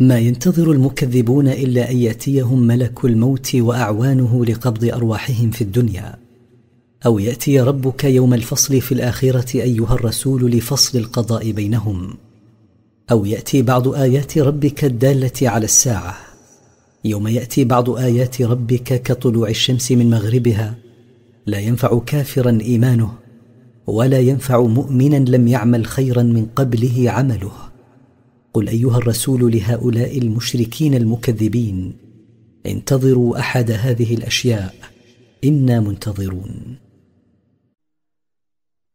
ما ينتظر المكذبون إلا أن يأتيهم ملك الموت وأعوانه لقبض أرواحهم في الدنيا. أو يأتي ربك يوم الفصل في الآخرة أيها الرسول لفصل القضاء بينهم. أو يأتي بعض آيات ربك الدالة على الساعة. يوم يأتي بعض آيات ربك كطلوع الشمس من مغربها لا ينفع كافرا إيمانه ولا ينفع مؤمنا لم يعمل خيرا من قبله عمله. قل أيها الرسول لهؤلاء المشركين المكذبين انتظروا أحد هذه الأشياء إنا منتظرون.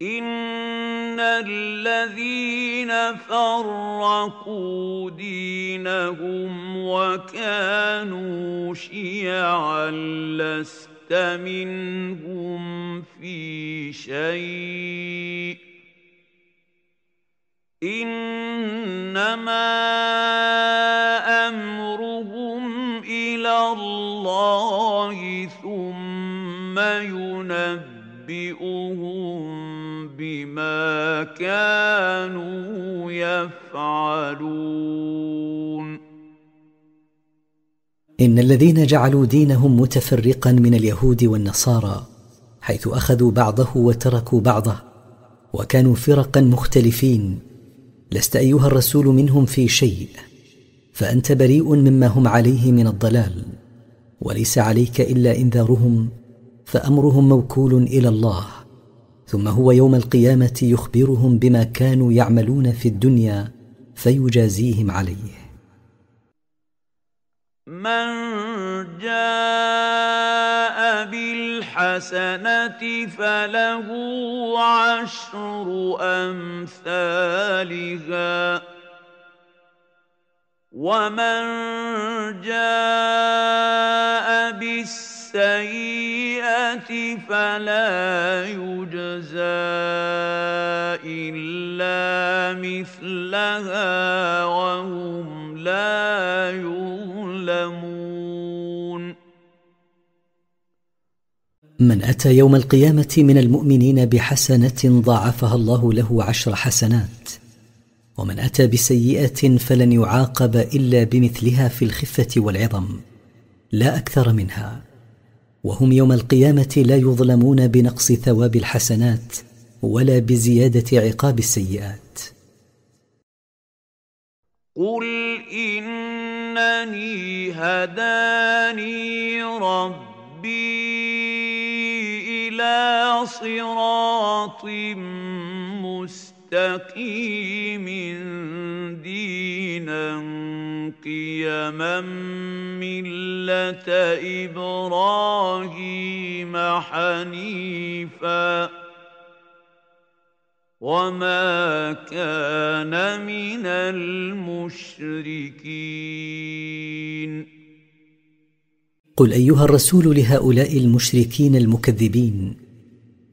إن الذين فرقوا دينهم وكانوا شيعا لست منهم في شيء. إنما أمرهم إلى الله ثم ينبئهم بما كانوا يفعلون. إن الذين جعلوا دينهم متفرقا من اليهود والنصارى حيث أخذوا بعضه وتركوا بعضه وكانوا فرقا مختلفين لست أيها الرسول منهم في شيء فأنت بريء مما هم عليه من الضلال وليس عليك إلا إنذارهم فأمرهم موكول إلى الله ثم هو يوم القيامة يخبرهم بما كانوا يعملون في الدنيا فيجازيهم عليه. من جاء بالحسنة فله عشر أمثالها. ومن جاء بالسيئة فلا يجزى إلا مثلها وهم لا يظلمون. من أتى يوم القيامة من المؤمنين بحسنة ضاعفها الله له عشر حسنات. ومن أتى بسيئة فلن يعاقب إلا بمثلها في الخفة والعظم لا أكثر منها. وهم يوم القيامة لا يظلمون بنقص ثواب الحسنات ولا بزيادة عقاب السيئات. قل إنني هداني ربي صراط مستقيم دينا قيما ملة إبراهيم حنيفا وما كان من المشركين. قل أيها الرسول لهؤلاء المشركين المكذبين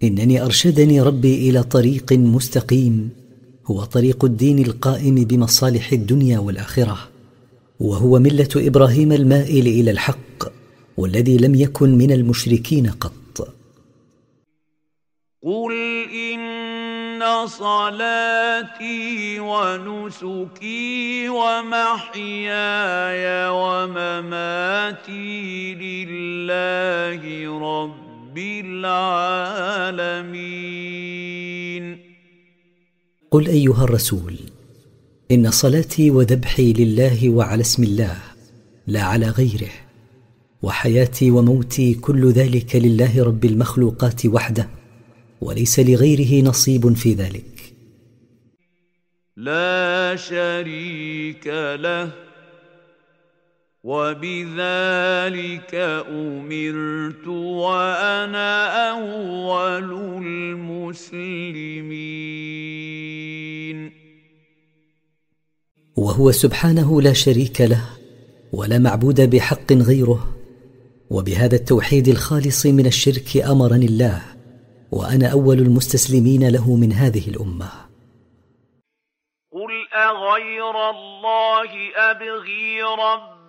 إنني أرشدني ربي إلى طريق مستقيم هو طريق الدين القائم بمصالح الدنيا والآخرة وهو ملة إبراهيم المائل إلى الحق والذي لم يكن من المشركين قط. قل ان صلاتي ونسكي ومحياي ومماتي لله رب العالمين. قل أيها الرسول إن صلاتي وذبحي لله وعلى اسم الله لا على غيره وحياتي وموتي كل ذلك لله رب المخلوقات وحده وليس لغيره نصيب في ذلك. لا شريك له. وبذلك أمرت وأنا أول المسلمين. وهو سبحانه لا شريك له ولا معبود بحق غيره وبهذا التوحيد الخالص من الشرك أمرني الله وأنا أول المستسلمين له من هذه الأمة. قل أغير الله أبغي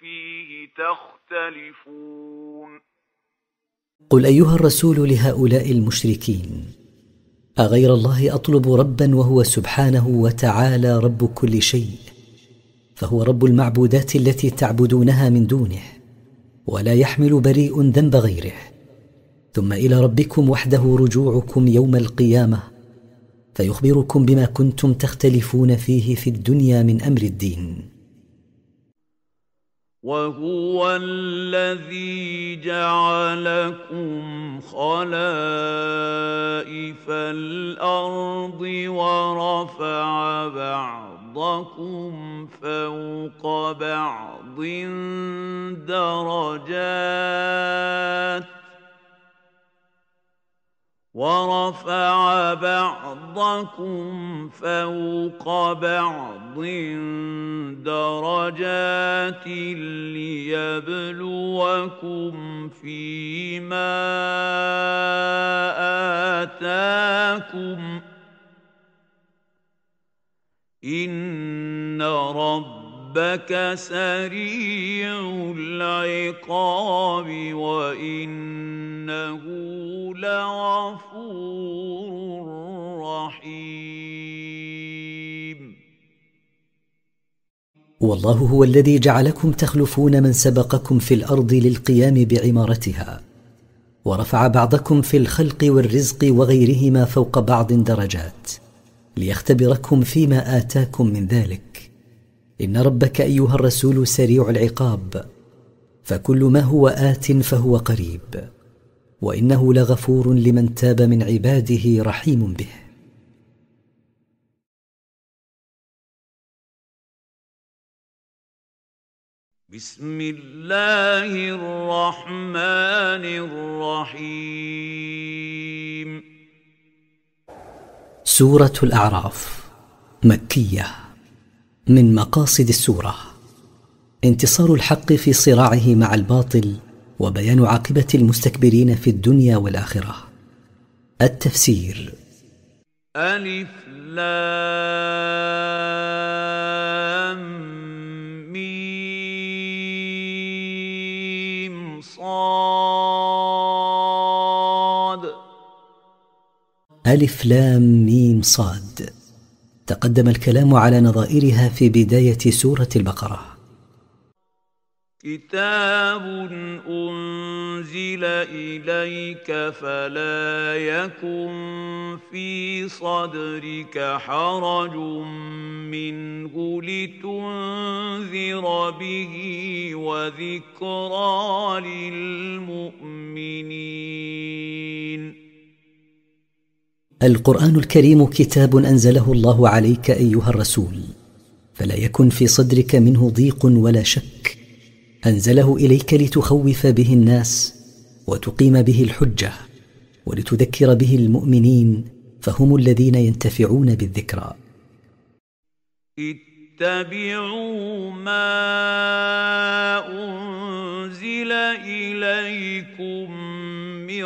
فيه تختلفون. قل أيها الرسول لهؤلاء المشركين أغير الله أطلب ربا وهو سبحانه وتعالى رب كل شيء فهو رب المعبودات التي تعبدونها من دونه ولا يحمل بريء ذنب غيره. ثم إلى ربكم وحده رجوعكم يوم القيامة فيخبركم بما كنتم تختلفون فيه في الدنيا من أمر الدين. وهو الذي جعلكم خلائف الأرض ورفع بعضكم فوق بعض درجات ورفع بعضكم فوق بعض درجات ليبلوكم فيما آتاكم إن رب ربك سريع العقاب وإنه لغفور رحيم. والله هو الذي جعلكم تخلفون من سبقكم في الأرض للقيام بعمارتها ورفع بعضكم في الخلق والرزق وغيرهما فوق بعض درجات ليختبركم فيما آتاكم من ذلك. إن ربك أيها الرسول سريع العقاب فكل ما هو آت فهو قريب وإنه لغفور لمن تاب من عباده رحيم به. بسم الله الرحمن الرحيم. سورة الأعراف مكية. من مقاصد السورة. انتصار الحق في صراعه مع الباطل وبيان عاقبة المستكبرين في الدنيا والآخرة. التفسير. ألف لام ميم صاد. ألف لام ميم صاد. تقدم الكلام على نظائرها في بداية سورة البقرة. كتاب أنزل إليك فلا يكن في صدرك حرج منه لتنذر به وذكرى للمؤمنين. القرآن الكريم كتاب أنزله الله عليك أيها الرسول فلا يكن في صدرك منه ضيق ولا شك. أنزله إليك لتخوف به الناس وتقيم به الحجة ولتذكر به المؤمنين فهم الذين ينتفعون بالذكرى. اتبعوا ما أنزل إليكم من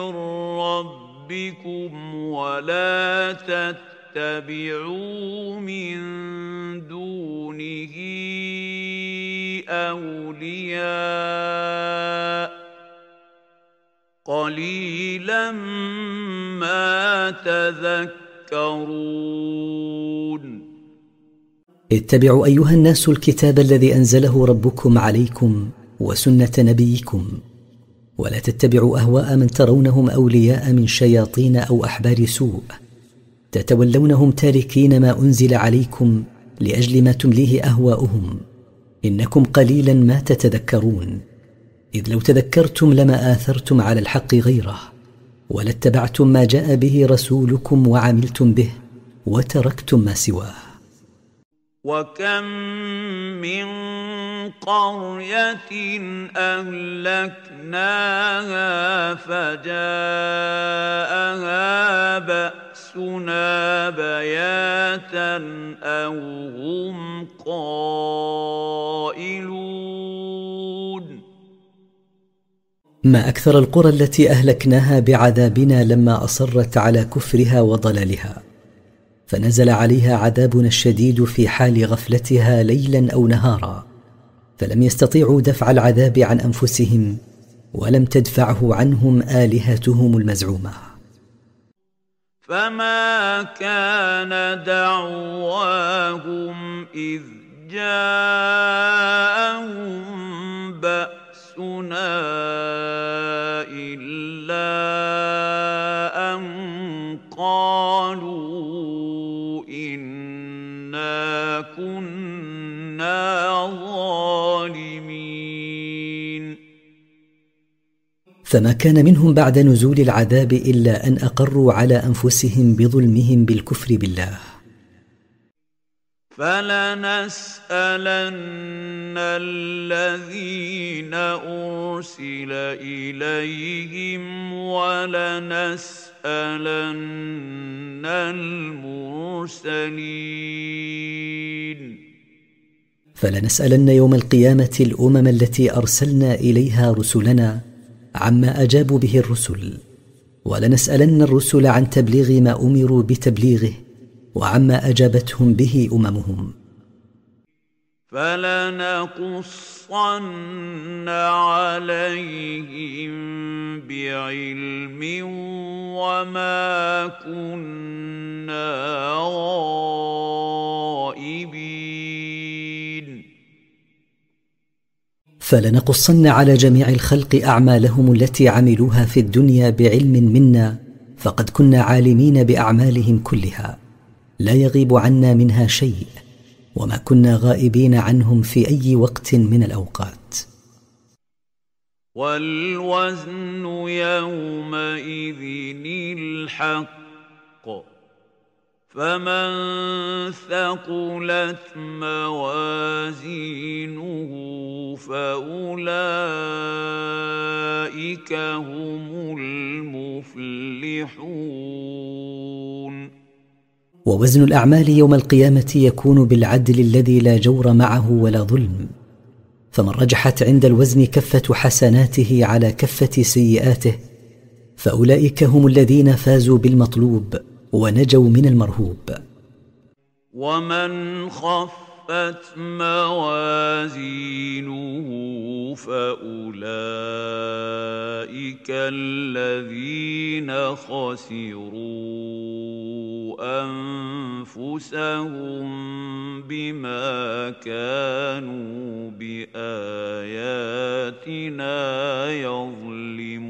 رب ربكم ولا تتبعوا من دونه أولياء. قليلا ما تذكرون. اتبعوا أيها الناس الكتاب الذي أنزله ربكم عليكم وسنة نبيكم. ولا تتبعوا أهواء من ترونهم أولياء من شياطين أو أحبار سوء. تتولونهم تاركين ما أنزل عليكم لأجل ما تمليه أهواؤهم. إنكم قليلا ما تتذكرون. إذ لو تذكرتم لما آثرتم على الحق غيره ولاتبعتم ما جاء به رسولكم وعملتم به وتركتم ما سواه. وكم من قريه اهلكناها فجاءها باسنا بياتا أو هم قائلون ما أكثر القرى التي أهلكناها بعذابنا لما أصرت على كفرها وضلالها؟ فنزل عليها عذابنا الشديد في حال غفلتها ليلا أو نهارا فلم يستطيعوا دفع العذاب عن أنفسهم ولم تدفعه عنهم آلهتهم المزعومة. فما كان دعواهم إذ جاءهم بأسنا إلا أن قالوا كنا ظالمين فما كان منهم بعد نزول العذاب إلا أن أقروا على أنفسهم بظلمهم بالكفر بالله. فلنسالن الذين ارسل اليهم ولنسالن المرسلين. فلنسألن يوم القيامة الأمم التي أرسلنا إليها رسلنا عما أجابوا به الرسل ولنسألن الرسل عن تبليغ ما أمروا بتبليغه وعما أجابتهم به أممهم. فلنقصن عليهم بعلم وما كنا غائبين فلنقصن على جميع الخلق اعمالهم التي عملوها في الدنيا بعلم منا فقد كنا عالمين باعمالهم كلها لا يغيب عنا منها شيء وما كنا غائبين عنهم في أي وقت من الأوقات. والوزن يومئذ الحق فمن ثقلت موازينه فأولئك هم المفلحون. ووزن الأعمال يوم القيامة يكون بالعدل الذي لا جور معه ولا ظلم. فمن رجحت عند الوزن كفة حسناته على كفة سيئاته فأولئك هم الذين فازوا بالمطلوب ونجوا من المرهوب. ومن خفت موازينه فأولئك الذين خسروا أنفسهم بما كانوا بآياتنا يظلمون.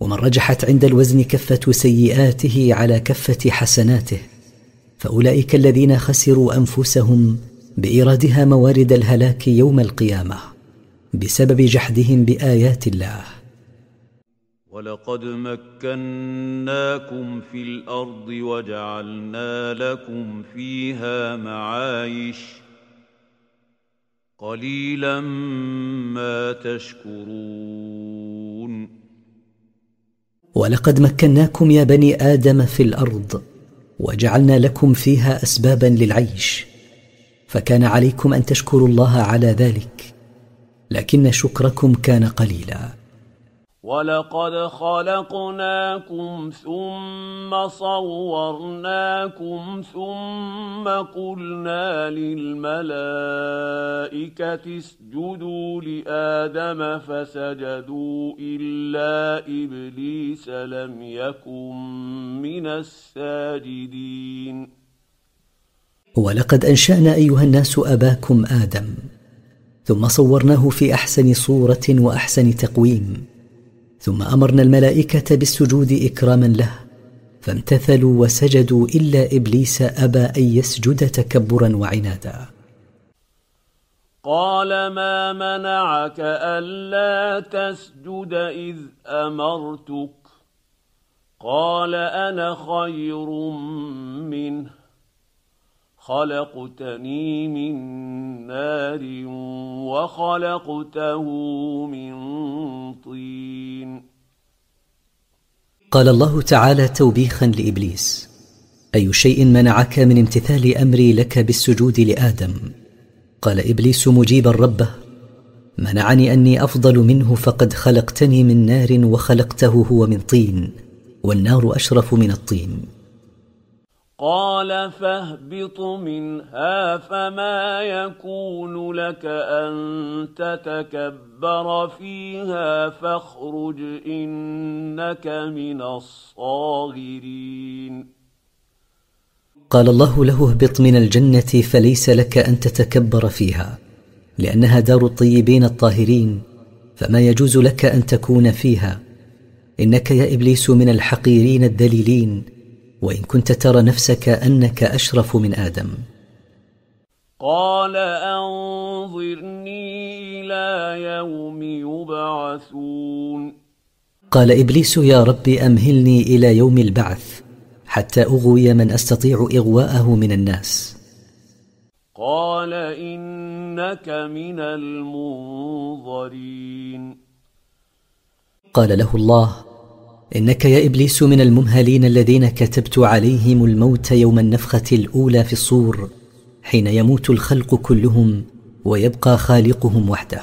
ومن رجحت عند الوزن كفة سيئاته على كفة حسناته فأولئك الذين خسروا أنفسهم بإيرادها موارد الهلاك يوم القيامة بسبب جحدهم بآيات الله. ولقد مكناكم في الأرض وجعلنا لكم فيها معايش. قليلا ما تشكرون. ولقد مكناكم يا بني آدم في الأرض وجعلنا لكم فيها اسبابا للعيش. فكان عليكم أن تشكروا الله على ذلك لكن شكركم كان قليلا. ولقد خلقناكم ثم صورناكم ثم قلنا للملائكة اسجدوا لآدم فسجدوا إلا إبليس لم يكن من الساجدين ولقد أنشأنا أيها الناس أباكم آدم ثم صورناه في احسن صوره واحسن تقويم. ثم أمرنا الملائكة بالسجود إكراما له فامتثلوا وسجدوا إلا إبليس أبى أن يسجد تكبرا وعنادا. قال ما منعك ألا تسجد إذ أمرتك؟ قال أنا خير منه. خلقتني من نار وخلقته من طين. قال الله تعالى توبيخا لإبليس أي شيء منعك من امتثال أمري لك بالسجود لآدم؟ قال إبليس مجيبا ربه منعني أني أفضل منه فقد خلقتني من نار وخلقته هو من طين والنار أشرف من الطين. قال فاهبط منها فما يكون لك ان تتكبر فيها فاخرج انك من الصاغرين قال الله له اهبط من الجنه فليس لك ان تتكبر فيها لانها دار الطيبين الطاهرين فما يجوز لك ان تكون فيها. انك يا ابليس من الحقيرين الذليلين وإن كنت ترى نفسك أنك أشرف من آدم. قال أنظرني إلى يوم يبعثون. قال إبليس يا رب أمهلني إلى يوم البعث حتى أغوي من أستطيع إغواءه من الناس. قال إنك من المنظرين. قال له الله إنك يا إبليس من الممهلين الذين كتبت عليهم الموت يوم النفخة الأولى في الصور حين يموت الخلق كلهم ويبقى خالقهم وحده.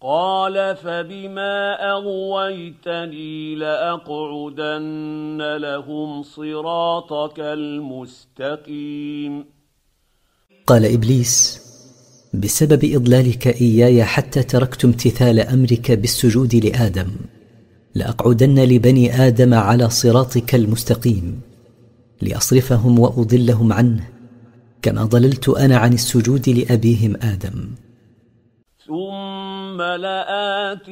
قال فبما أغويتني لأقعدن لهم صراطك المستقيم. قال إبليس بسبب إضلالك إياي حتى تركت امتثال أمرك بالسجود لآدم لأقعدن لبني آدم على صراطك المستقيم لأصرفهم وأضلهم عنه كما ضللت أنا عن السجود لأبيهم آدم. ثم لآتينهم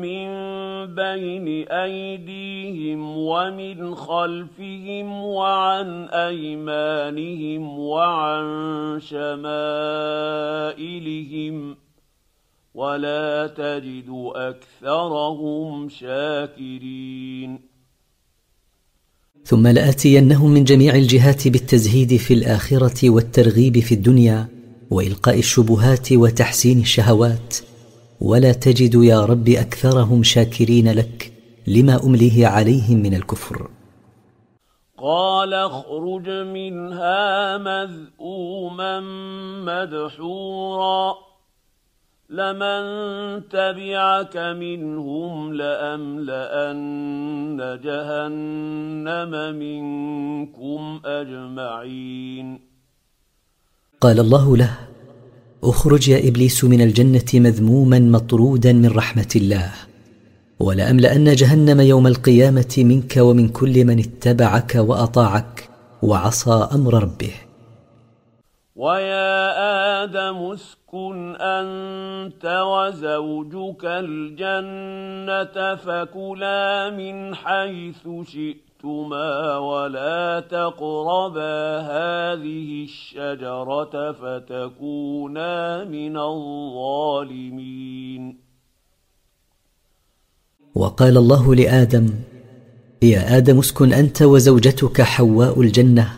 من بين أيديهم ومن خلفهم وعن أيمانهم وعن شمائلهم ولا تجد أكثرهم شاكرين. ثم لآتينهم من جميع الجهات بالتزهيد في الآخرة والترغيب في الدنيا وإلقاء الشبهات وتحسين الشهوات. ولا تجد يا رب أكثرهم شاكرين لك لما أمليه عليهم من الكفر. قال اخرج منها مذءوما مدحورا. لمن تبعك منهم لاملان جهنم منكم اجمعين قال الله له اخرج يا إبليس من الجنة مذموما مطرودا من رحمة الله ولأملأن جهنم يوم القيامة منك ومن كل من اتبعك وأطاعك وعصى أمر ربه. ويا آدم اسكن أنت وزوجك الجنة فكلا من حيث شئتما ولا تقربا هذه الشجرة فتكونا من الظالمين. وقال الله لآدم يا آدم اسكن أنت وزوجتك حواء الجنة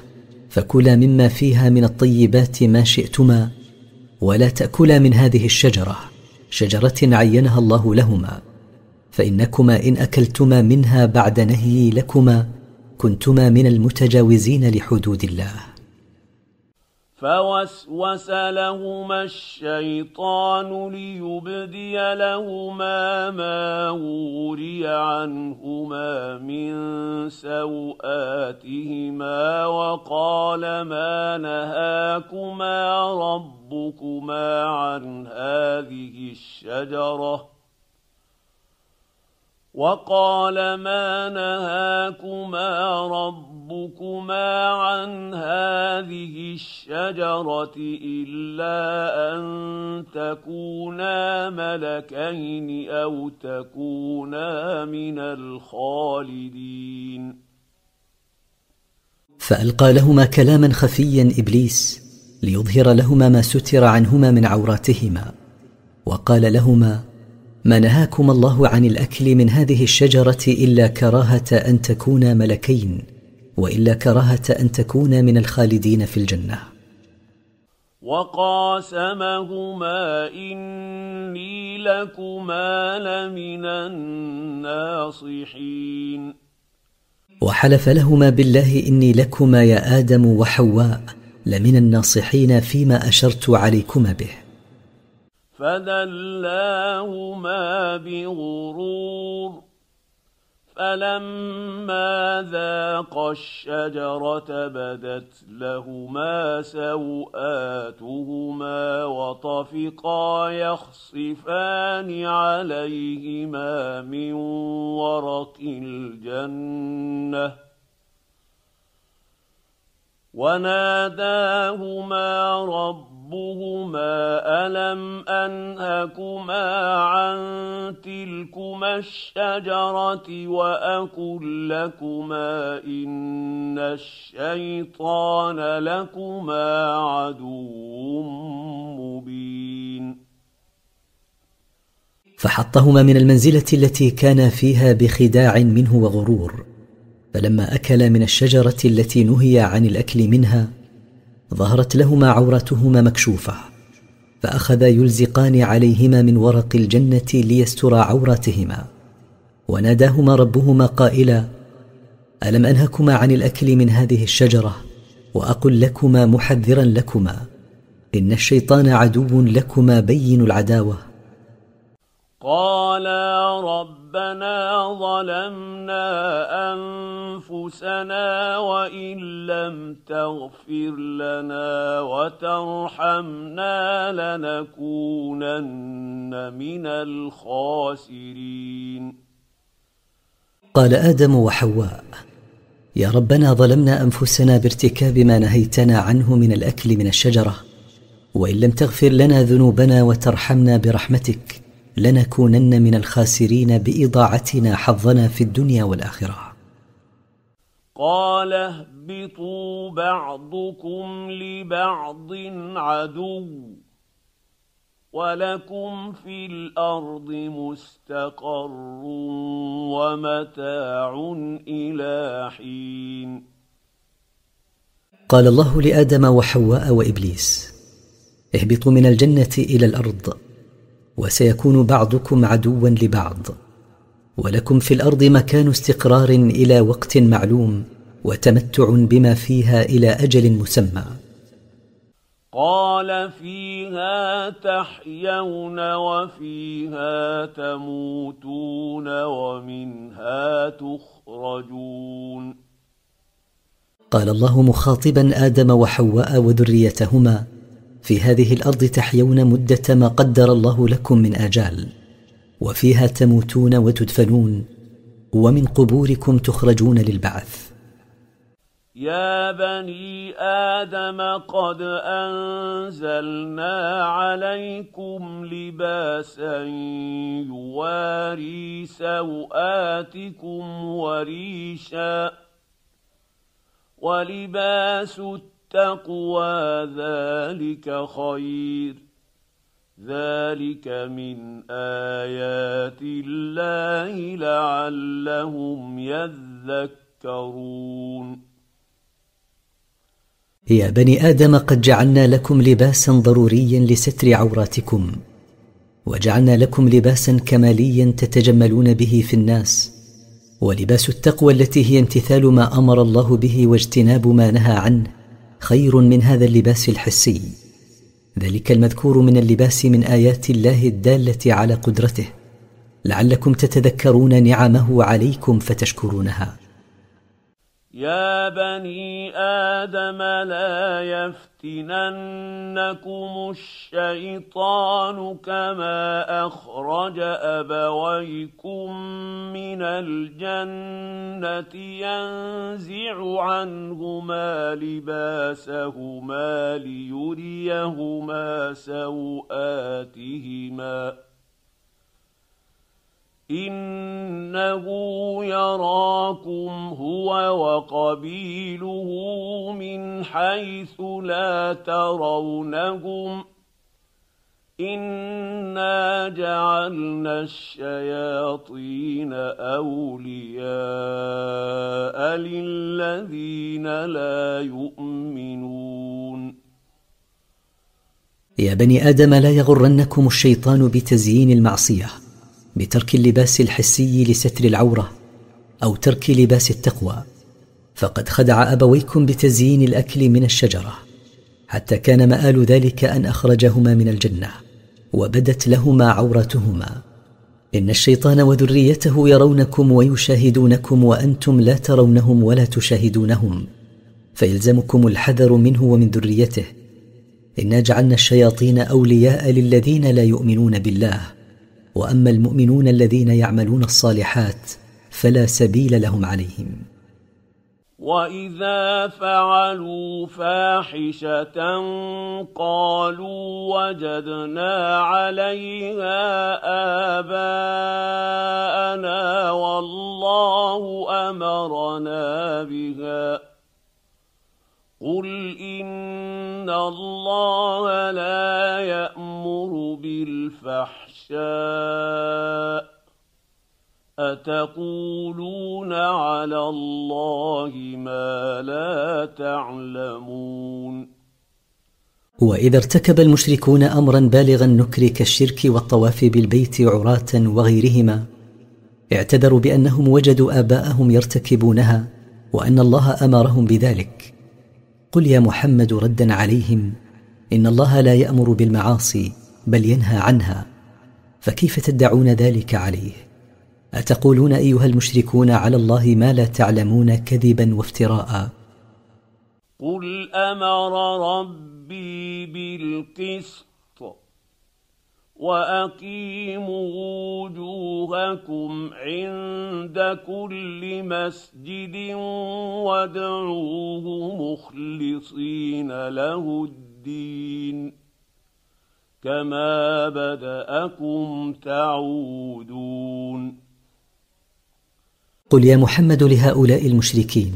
فكلا مما فيها من الطيبات ما شئتما. ولا تأكلا من هذه الشجرة شجرة عينها الله لهما فإنكما إن أكلتما منها بعد نهيي لكما كنتما من المتجاوزين لحدود الله. فوسوس لهما الشيطان ليبدي لهما ما وري عنهما من سواتهما وقال ما نهاكما ربكما عن هذه الشجرة. وقال ما نهاكما ربكما عن هذه الشجرة إلا أن تكونا ملكين أو تكونا من الخالدين. فألقى لهما كلاما خفيا إبليس ليظهر لهما ما ستر عنهما من عوراتهما وقال لهما ما نهاكم الله عن الأكل من هذه الشجرة إلا كراهة أن تكونا ملكين وإلا كراهة أن تكونا من الخالدين في الجنة. وقاسمهما إني لكما لمن الناصحين. وحلف لهما بالله إني لكما يا آدم وحواء لمن الناصحين فيما أشرت عليكما به. فدلاهما بغرور فلما ذاقا الشجرة بدت لهما سوآتهما وطفقا يخصفان عليهما من ورق الجنة وناداهما رب ربهما الم انهكما عن تلكما الشجره واقل لكما ان الشيطان لكما عدو مبين فحطهما من المنزلة التي كانا فيها بخداع منه وغرور فلما أكلا من الشجرة التي نهي عن الأكل منها ظهرت لهما عورتهما مكشوفة فأخذا يلزقان عليهما من ورق الجنة ليسترا عوراتهما. وناداهما ربهما قائلا ألم أنهكما عن الأكل من هذه الشجرة؟ وأقل لكما محذرا لكما. إن الشيطان عدو لكما بين العداوة. قالا ربنا ظلمنا أنفسنا وإن لم تغفر لنا وترحمنا لنكونن من الخاسرين. قال آدم وحواء يا ربنا ظلمنا أنفسنا بارتكاب ما نهيتنا عنه من الأكل من الشجرة وإن لم تغفر لنا ذنوبنا وترحمنا برحمتك لنكونن من الخاسرين بإضاعتنا حظنا في الدنيا والآخرة. قال اهبطوا بعضكم لبعض عدو ولكم في الأرض مستقر ومتاع إلى حين. قال الله لآدم وحواء وإبليس اهبطوا من الجنة إلى الأرض. وسيكون بعضكم عدوا لبعض. ولكم في الأرض مكان استقرار إلى وقت معلوم وتمتع بما فيها إلى أجل مسمى. قال فيها تحيون وفيها تموتون ومنها تخرجون. قال الله مخاطبا آدم وحواء وذريتهما في هذه الأرض تحيون مدة ما قدر الله لكم من آجال وفيها تموتون وتدفنون ومن قبوركم تخرجون للبعث. يا بني آدم قد أنزلنا عليكم لباسا يواري سوآتكم وريشا ولباس ذلك خير. ذلك من آيات الله لعلهم يذكرون. يا بني آدم قد جعلنا لكم لباسا ضروريا لستر عوراتكم وجعلنا لكم لباسا كماليا تتجملون به في الناس ولباس التقوى التي هي امتثال ما أمر الله به واجتناب ما نهى عنه. خير من هذا اللباس الحسي. ذلك المذكور من اللباس من آيات الله الدالة على قدرته. لعلكم تتذكرون نعمه عليكم فتشكرونها. يا بني آدم لا يفتننكم الشيطان كما اخرج ابويكم من الجنه ينزع عنهما لباسهما ليريهما سواتهما انه يراكم هو وقبيله من حيث لا ترونهم انا جعلنا الشياطين اولياء للذين لا يؤمنون يا بني آدم لا يغرنكم الشيطان بتزيين المعصية. بترك اللباس الحسي لستر العورة أو ترك لباس التقوى فقد خدع أبويكم بتزيين الأكل من الشجرة حتى كان مآل ذلك أن أخرجهما من الجنة وبدت لهما عورتهما. إن الشيطان وذريته يرونكم ويشاهدونكم وأنتم لا ترونهم ولا تشاهدونهم فيلزمكم الحذر منه ومن ذريته. إنا جعلنا الشياطين أولياء للذين لا يؤمنون بالله وأما المؤمنون الذين يعملون الصالحات فلا سبيل لهم عليهم. وإذا فعلوا فاحشة قالوا وجدنا عليها آباءنا والله أمرنا بها. قل إن الله لا يأمر بالفحشاء أتقولون على الله ما لا تعلمون وإذا ارتكب المشركون امرا بالغ النكر كالشرك والطواف بالبيت عراة وغيرهما اعتذروا بأنهم وجدوا آباءهم يرتكبونها وأن الله أمرهم بذلك. قل يا محمد ردا عليهم إن الله لا يأمر بالمعاصي بل ينهى عنها. فكيف تدعون ذلك عليه أتقولون أيها المشركون على الله ما لا تعلمون كذبا وافتراء؟ قل أمر ربي بالقسط وأقيموا وجوهكم عند كل مسجد وادعوه مخلصين له الدين. كما بداكم تعودون قل يا محمد لهؤلاء المشركين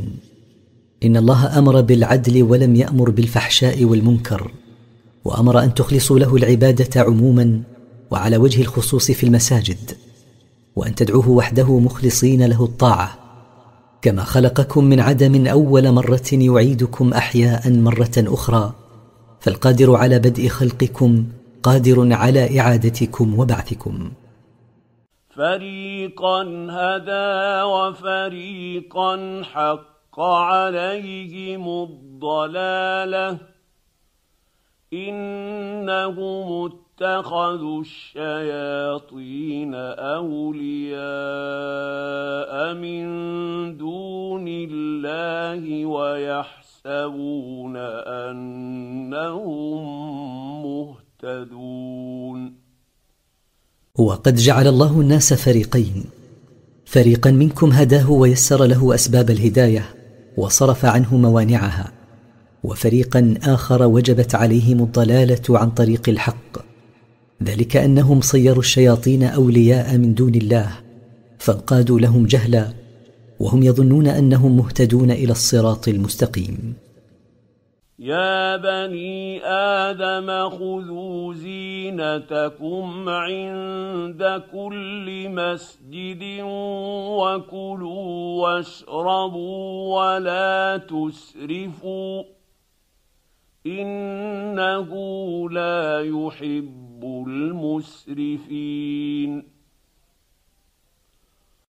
ان الله أمر بالعدل ولم يامر بالفحشاء والمنكر وامر ان تخلصوا له العباده عموما وعلى وجه الخصوص في المساجد وان تدعوه وحده مخلصين له الطاعه. كما خلقكم من عدم اول مره يعيدكم احياء مره أخرى فالقادر على بدء خلقكم قادر على إعادتكم وبعثكم. فريقا هدى وفريقا حق عليهم الضلالة. إنهم اتخذوا الشياطين أولياء من دون الله ويحسبون أنهم مهتدون. وقد جعل الله الناس فريقين. فريقا منكم هداه ويسر له أسباب الهداية وصرف عنه موانعها. وفريقا آخر وجبت عليهم الضلالة عن طريق الحق. ذلك أنهم صيروا الشياطين أولياء من دون الله فانقادوا لهم جهلا وهم يظنون أنهم مهتدون إلى الصراط المستقيم. يا بني آدم خذوا زينتكم عند كل مسجد وكلوا واشربوا ولا تسرفوا انه لا يحب المسرفين.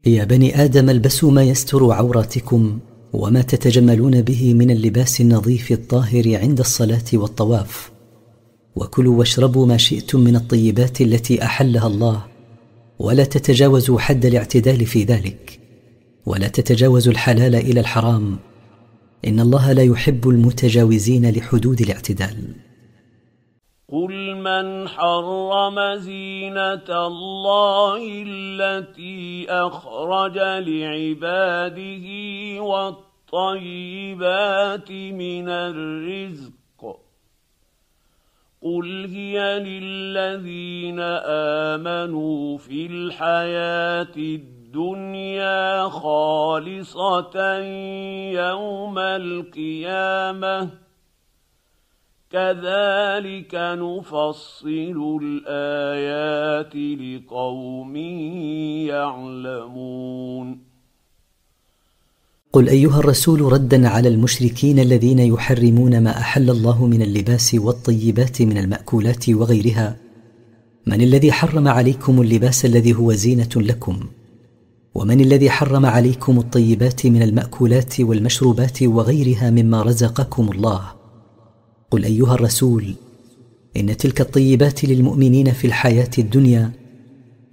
يا بني آدم البسوا ما يستر عوراتكم وما تتجملون به من اللباس النظيف الطاهر عند الصلاة والطواف. وكلوا واشربوا ما شئتم من الطيبات التي أحلها الله. ولا تتجاوزوا حد الاعتدال في ذلك. ولا تتجاوزوا الحلال إلى الحرام. إن الله لا يحب المتجاوزين لحدود الاعتدال. قل من حرم زينه الله التي اخرج لعباده والطيبات من الرزق قل هي للذين امنوا في الحياة الدنيا خالصه يوم القيامه كذلك نفصل الايات لقوم يعلمون قل ايها الرسول ردا على المشركين الذين يحرمون ما احل الله من اللباس والطيبات من الماكولات وغيرها. من الذي حرم عليكم اللباس الذي هو زينه لكم؟ ومن الذي حرم عليكم الطيبات من الماكولات والمشروبات وغيرها مما رزقكم الله؟ قل أيها الرسول إن تلك الطيبات للمؤمنين في الحياة الدنيا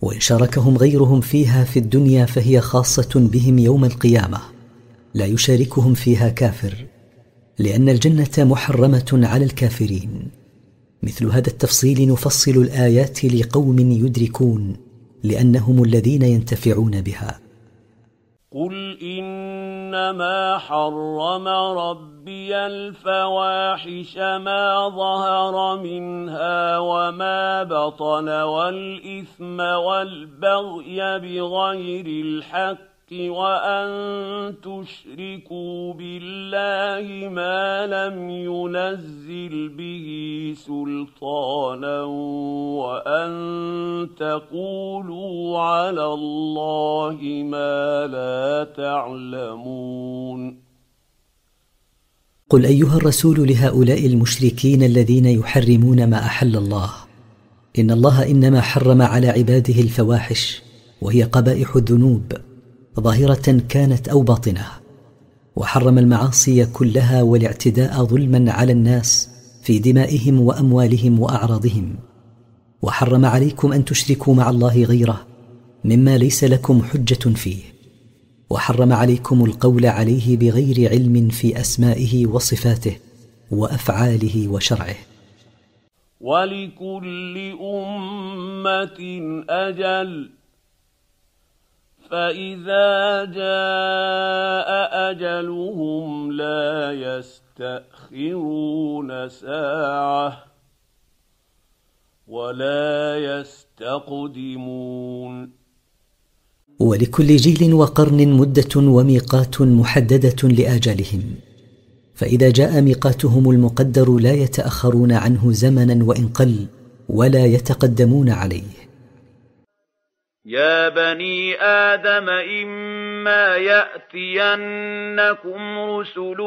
وإن شاركهم غيرهم فيها في الدنيا فهي خاصة بهم يوم القيامة لا يشاركهم فيها كافر لأن الجنة محرمة على الكافرين. مثل هذا التفصيل نفصل الآيات لقوم يدركون لأنهم الذين ينتفعون بها. قل إنما حرم ربي الفواحش ما ظهر منها وما بطن والإثم والبغي بغير الحق وأن تشركوا بالله ما لم ينزل به سلطانا وأن تقولوا على الله ما لا تعلمون. قل أيها الرسول لهؤلاء المشركين الذين يحرمون ما أحل الله. إن الله إنما حرم على عباده الفواحش وهي قبائح الذنوب. ظاهرة كانت أو باطنة وحرم المعاصي كلها والاعتداء ظلما على الناس في دمائهم وأموالهم وأعراضهم. وحرم عليكم أن تشركوا مع الله غيره مما ليس لكم حجة فيه. وحرم عليكم القول عليه بغير علم في أسمائه وصفاته وأفعاله وشرعه. ولكل أمة أجل. فاذا جاء اجلهم لا يستاخرون ساعه ولا يستقدمون ولكل جيل وقرن مده وميقات محدده لاجلهم. فاذا جاء ميقاتهم المقدر لا يتاخرون عنه زمنا وان قل ولا يتقدمون عليه. يا بني آدم إما يأتينكم رسل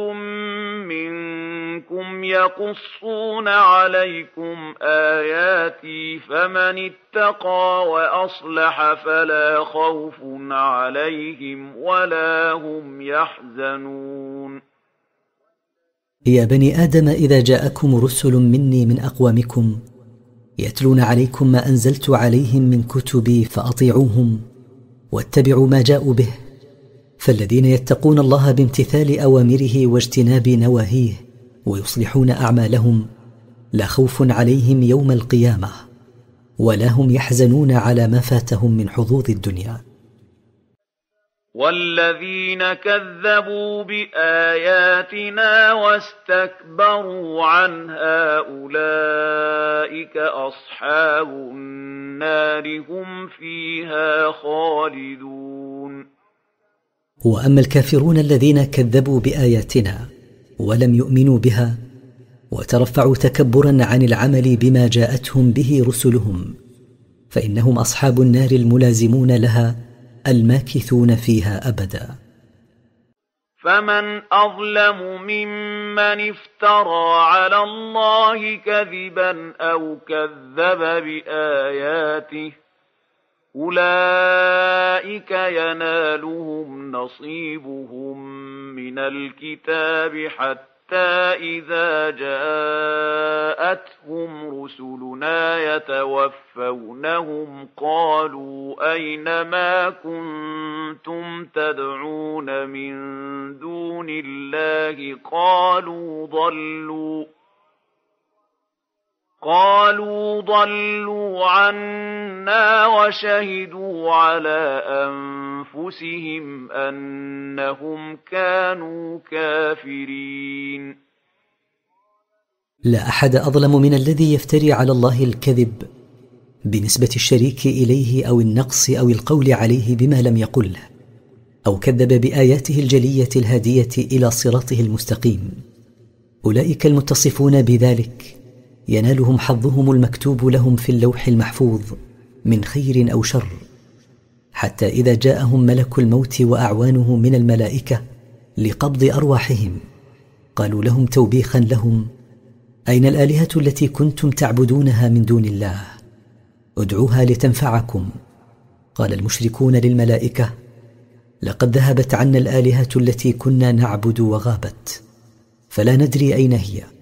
منكم يقصون عليكم آياتي فمن اتقى وأصلح فلا خوف عليهم ولا هم يحزنون يا بني آدم إذا جاءكم رسل مني من أقوامكم يتلون عليكم ما أنزلت عليهم من كتبي فأطيعوهم واتبعوا ما جاءوا به. فالذين يتقون الله بامتثال أوامره واجتناب نواهيه ويصلحون أعمالهم لا خوف عليهم يوم القيامة ولا هم يحزنون على ما فاتهم من حظوظ الدنيا. والذين كذبوا باياتنا واستكبروا عنها اولئك اصحاب النار هم فيها خالدون واما الكافرون الذين كذبوا باياتنا ولم يؤمنوا بها وترفعوا تكبرا عن العمل بما جاءتهم به رسلهم فانهم اصحاب النار الملازمون لها الماكثون فيها أبدا. فمن أظلم ممن افترى على الله كذبا أو كذب بآياته أولئك ينالهم نصيبهم من الكتاب حتى حتى إذا جاءتهم رسلنا يتوفونهم قالوا أين ما كنتم تدعون من دون الله قالوا ضلوا قالوا ضلوا عنا وشهدوا على أنفسهم أنهم كانوا كافرين. لا أحد أظلم من الذي يفتري على الله الكذب بنسبة الشريك إليه أو النقص أو القول عليه بما لم يقله أو كذب بآياته الجلية الهادية إلى صراطه المستقيم. أولئك المتصفون بذلك ينالهم حظهم المكتوب لهم في اللوح المحفوظ من خير أو شر. حتى إذا جاءهم ملك الموت وأعوانه من الملائكة لقبض أرواحهم قالوا لهم توبيخا لهم أين الآلهة التي كنتم تعبدونها من دون الله؟ ادعوها لتنفعكم. قال المشركون للملائكة لقد ذهبت عنا الآلهة التي كنا نعبد وغابت فلا ندري أين هي.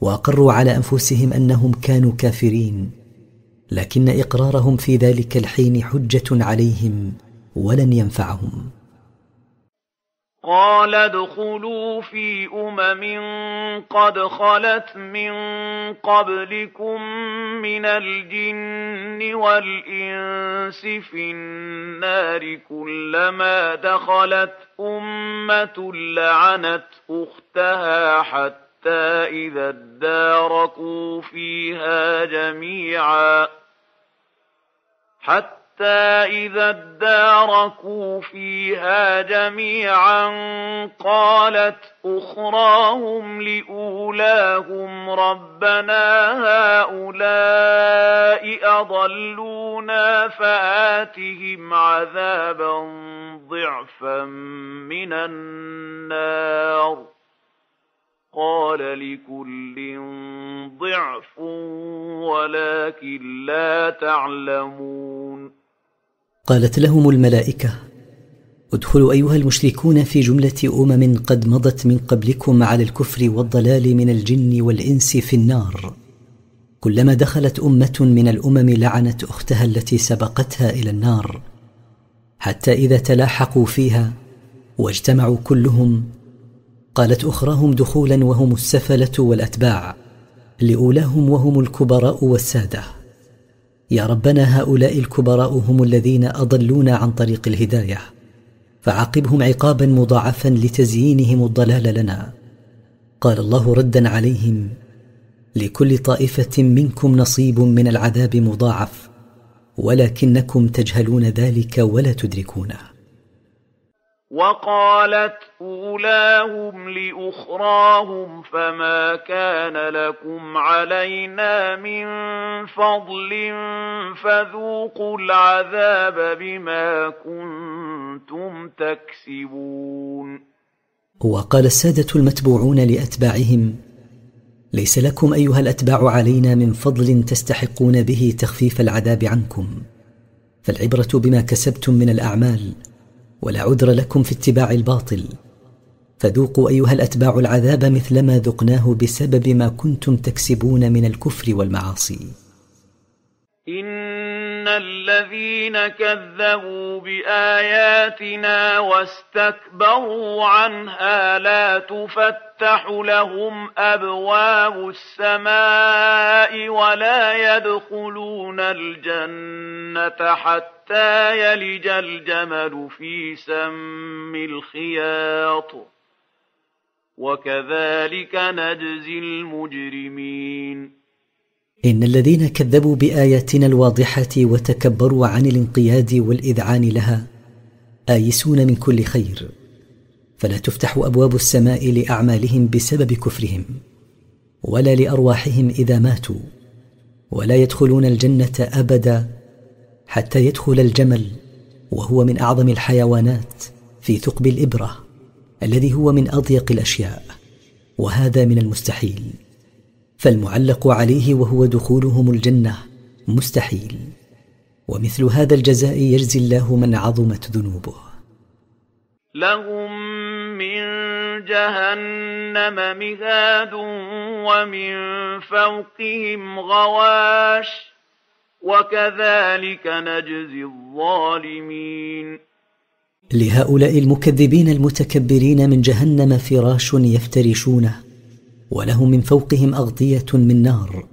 وأقروا على أنفسهم أنهم كانوا كافرين لكن إقرارهم في ذلك الحين حجة عليهم ولن ينفعهم. قال ادخلوا في أمم قد خلت من قبلكم من الجن والإنس في النار كلما دخلت أمة لعنت أختها حتى حتى إذا اداركوا فيها جميعا حتى إذا اداركوا فيها جميعا قالت أخراهم لأولاهم ربنا هؤلاء أضلونا فآتهم عذابا ضعفا من النار قال لكل ضعف ولكن لا تعلمون قالت لهم الملائكة ادخلوا أيها المشركون في جملة أمم قد مضت من قبلكم على الكفر والضلال من الجن والإنس في النار. كلما دخلت أمة من الأمم لعنت أختها التي سبقتها إلى النار. حتى إذا تلاحقوا فيها واجتمعوا كلهم قالت أخراهم دخولا وهم السفلة والأتباع لأولاهم وهم الكبراء والسادة. يا ربنا هؤلاء الكبراء هم الذين أضلونا عن طريق الهداية فعاقبهم عقابا مضاعفا لتزيينهم الضلال لنا. قال الله ردا عليهم لكل طائفة منكم نصيب من العذاب مضاعف ولكنكم تجهلون ذلك ولا تدركونه. وقالت أولاهم لأخراهم فما كان لكم علينا من فضل فذوقوا العذاب بما كنتم تكسبون. وقال السادة المتبوعون لأتباعهم ليس لكم أيها الأتباع علينا من فضل تستحقون به تخفيف العذاب عنكم فالعبرة بما كسبتم من الأعمال ولا عذر لكم في اتباع الباطل. فذوقوا أيها الأتباع العذاب مثلما ذقناه بسبب ما كنتم تكسبون من الكفر والمعاصي. ان الذين كذبوا باياتنا واستكبروا عنها لا تفتح لهم ابواب السماء ولا يدخلون الجنه حتى حتى يلج الجمل في سم الخياط وكذلك نجزي المجرمين إن الذين كذبوا بآياتنا الواضحة وتكبروا عن الانقياد والإذعان لها آيسون من كل خير. فلا تفتح أبواب السماء لأعمالهم بسبب كفرهم ولا لأرواحهم إذا ماتوا ولا يدخلون الجنة أبدا حتى يدخل الجمل وهو من أعظم الحيوانات في ثقب الإبرة الذي هو من أضيق الأشياء وهذا من المستحيل. فالمعلق عليه وهو دخولهم الجنة مستحيل. ومثل هذا الجزاء يجزي الله من عظمت ذنوبه. لهم من جهنم مهاد ومن فوقهم غواش وكذلك نجزي الظالمين. لهؤلاء المكذبين المتكبرين من جهنم فراش يفترشونه. ولهم من فوقهم أغطية من نار.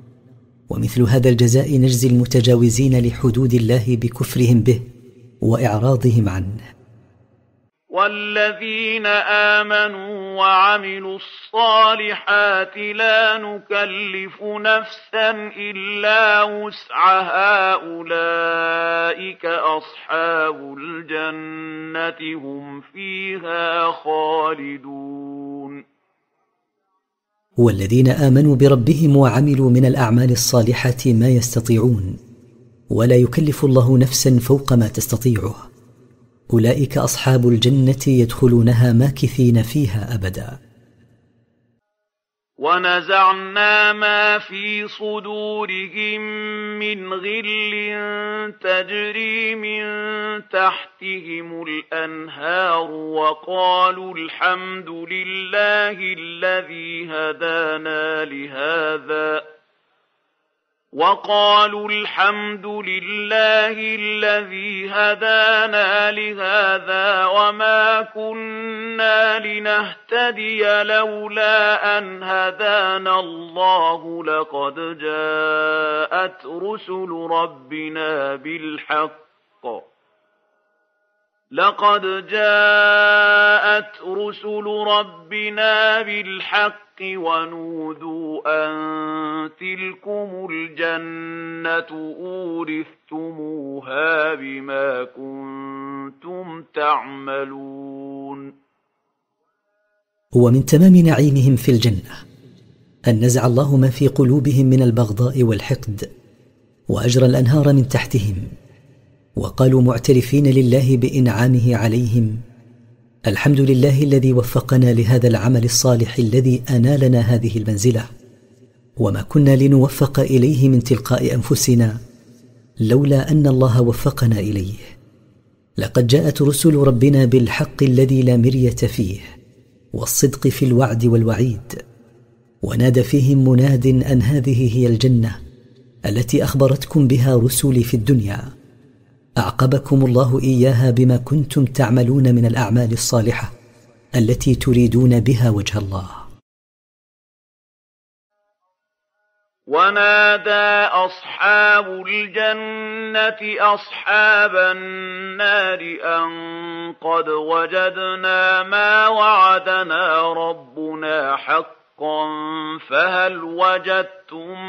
ومثل هذا الجزاء نجزي المتجاوزين لحدود الله بكفرهم به وإعراضهم عنه. والذين آمنوا وعملوا الصالحات لا نكلف نفسا إلا وسعها أولئك أصحاب الجنة هم فيها خالدون. والذين آمنوا بربهم وعملوا من الأعمال الصالحة ما يستطيعون ولا يكلف الله نفسا فوق ما تستطيعه. أولئك أصحاب الجنة يدخلونها ماكثين فيها ابدا. ونزعنا ما في صدورهم من غل تجري من تحتهم الأنهار وقالوا الحمد لله الذي هدانا لهذا وقالوا الحمد لله الذي هدانا لهذا وما كنا لنهتدي لولا أن هدانا الله لقد جاءت رسل ربنا بالحق. لقد جاءت رسل ربنا بالحق. ونودوا أن تلكم الجنة أورثتموها بما كنتم تعملون. ومن تمام نعيمهم في الجنة أن نزع الله ما في قلوبهم من البغضاء والحقد وأجرى الأنهار من تحتهم وقالوا معترفين لله بإنعامه عليهم الحمد لله الذي وفقنا لهذا العمل الصالح الذي أنالنا هذه المنزلة. وما كنا لنوفق إليه من تلقاء أنفسنا لولا أن الله وفقنا إليه. لقد جاءت رسل ربنا بالحق الذي لا مرية فيه والصدق في الوعد والوعيد. ونادى فيهم مناد أن هذه هي الجنة التي أخبرتكم بها رسلي في الدنيا. أعقبكم الله إياها بما كنتم تعملون من الأعمال الصالحة التي تريدون بها وجه الله. ونادى أصحاب الجنة أصحاب النار أن قد وجدنا ما وعدنا ربنا حقا فهل وجدتم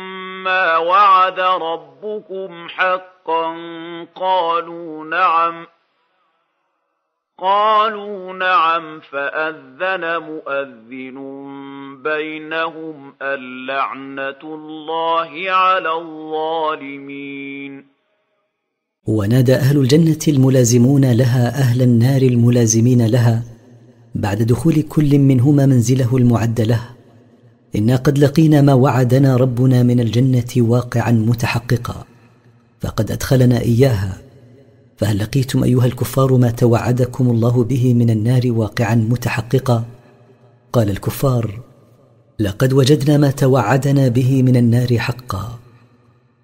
ما وعد ربكم حقا حقا؟ قالوا نعم. قالوا نعم فأذن مؤذن بينهم اللعنة الله على الظالمين. ونادى أهل الجنة الملازمون لها أهل النار الملازمين لها بعد دخول كل منهما منزله المعد له. إنا قد لقينا ما وعدنا ربنا من الجنة واقعا متحققا فقد أدخلنا إياها. فهل لقيتم أيها الكفار ما توعدكم الله به من النار واقعا متحققا؟ قال الكفار لقد وجدنا ما توعدنا به من النار حقا.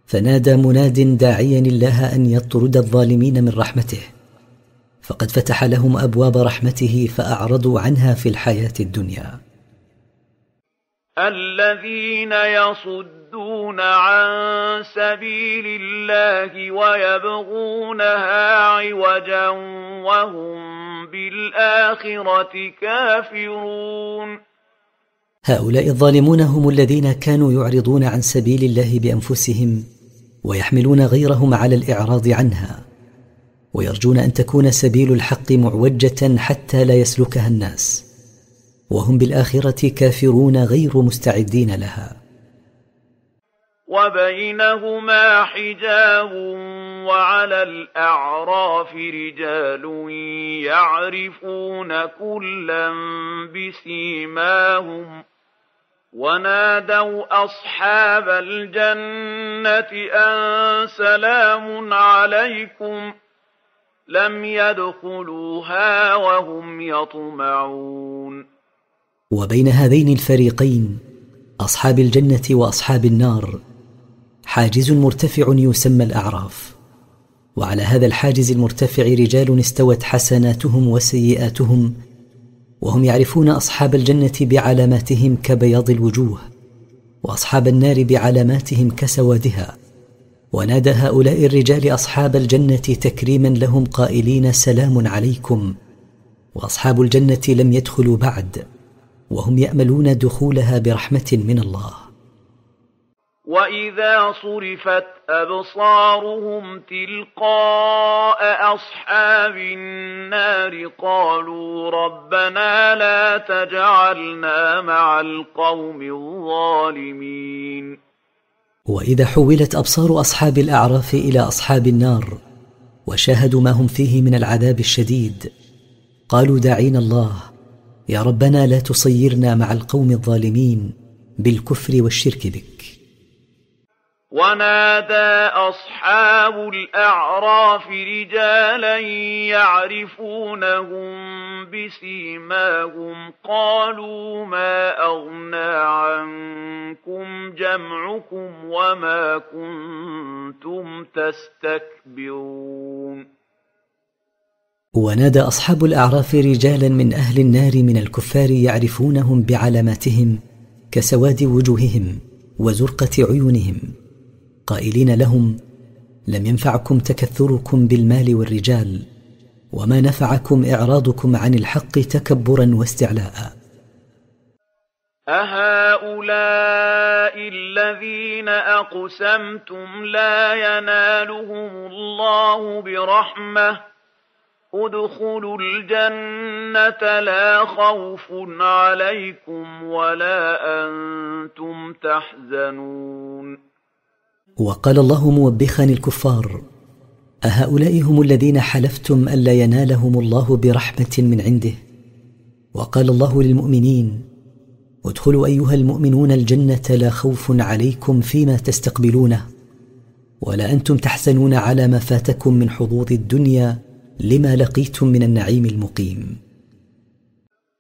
فنادى مناد داعيا الله أن يطرد الظالمين من رحمته. فقد فتح لهم أبواب رحمته فأعرضوا عنها في الحياة الدنيا. الذين يصدون عن سبيل الله ويبغونها عوجا وهم بالآخرة كافرون. هؤلاء الظالمون هم الذين كانوا يعرضون عن سبيل الله بأنفسهم ويحملون غيرهم على الإعراض عنها ويرجون أن تكون سبيل الحق معوجة حتى لا يسلكها الناس. وهم بالآخرة كافرون غير مستعدين لها. وبينهما حجاب وعلى الأعراف رجال يعرفون كلا بسيماهم ونادوا أصحاب الجنة أن سلام عليكم لم يدخلوها وهم يطمعون. وبين هذين الفريقين أصحاب الجنة وأصحاب النار حاجز مرتفع يسمى الأعراف. وعلى هذا الحاجز المرتفع رجال استوت حسناتهم وسيئاتهم وهم يعرفون أصحاب الجنة بعلاماتهم كبياض الوجوه وأصحاب النار بعلاماتهم كسوادها. ونادى هؤلاء الرجال أصحاب الجنة تكريما لهم قائلين سلام عليكم وأصحاب الجنة لم يدخلوا بعد. وهم يأملون دخولها برحمة من الله. وإذا صرفت أبصارهم تلقاء أصحاب النار قالوا ربنا لا تجعلنا مع القوم الظالمين. وإذا حولت أبصار أصحاب الأعراف إلى أصحاب النار وشاهدوا ما هم فيه من العذاب الشديد قالوا داعين الله يا ربنا لا تصيرنا مع القوم الظالمين بالكفر والشرك بك. ونادى أصحاب الأعراف رجالا يعرفونهم بسيماهم قالوا ما أغنى عنكم جمعكم وما كنتم تستكبرون. ونادى أصحاب الأعراف رجالا من أهل النار من الكفار يعرفونهم بعلاماتهم كسواد وجوههم وزرقة عيونهم. قائلين لهم لم ينفعكم تكثركم بالمال والرجال وما نفعكم إعراضكم عن الحق تكبرا واستعلاء. أهؤلاء الذين أقسمتم لا ينالهم الله برحمة ادخلوا الجنة لا خوف عليكم ولا أنتم تحزنون. وقال الله موبخا الكفار أهؤلاء هم الذين حلفتم الا ينالهم الله برحمة من عنده؟ وقال الله للمؤمنين ادخلوا أيها المؤمنون الجنة لا خوف عليكم فيما تستقبلونه ولا أنتم تحزنون على ما فاتكم من حظوظ الدنيا لما لقيتم من النعيم المقيم.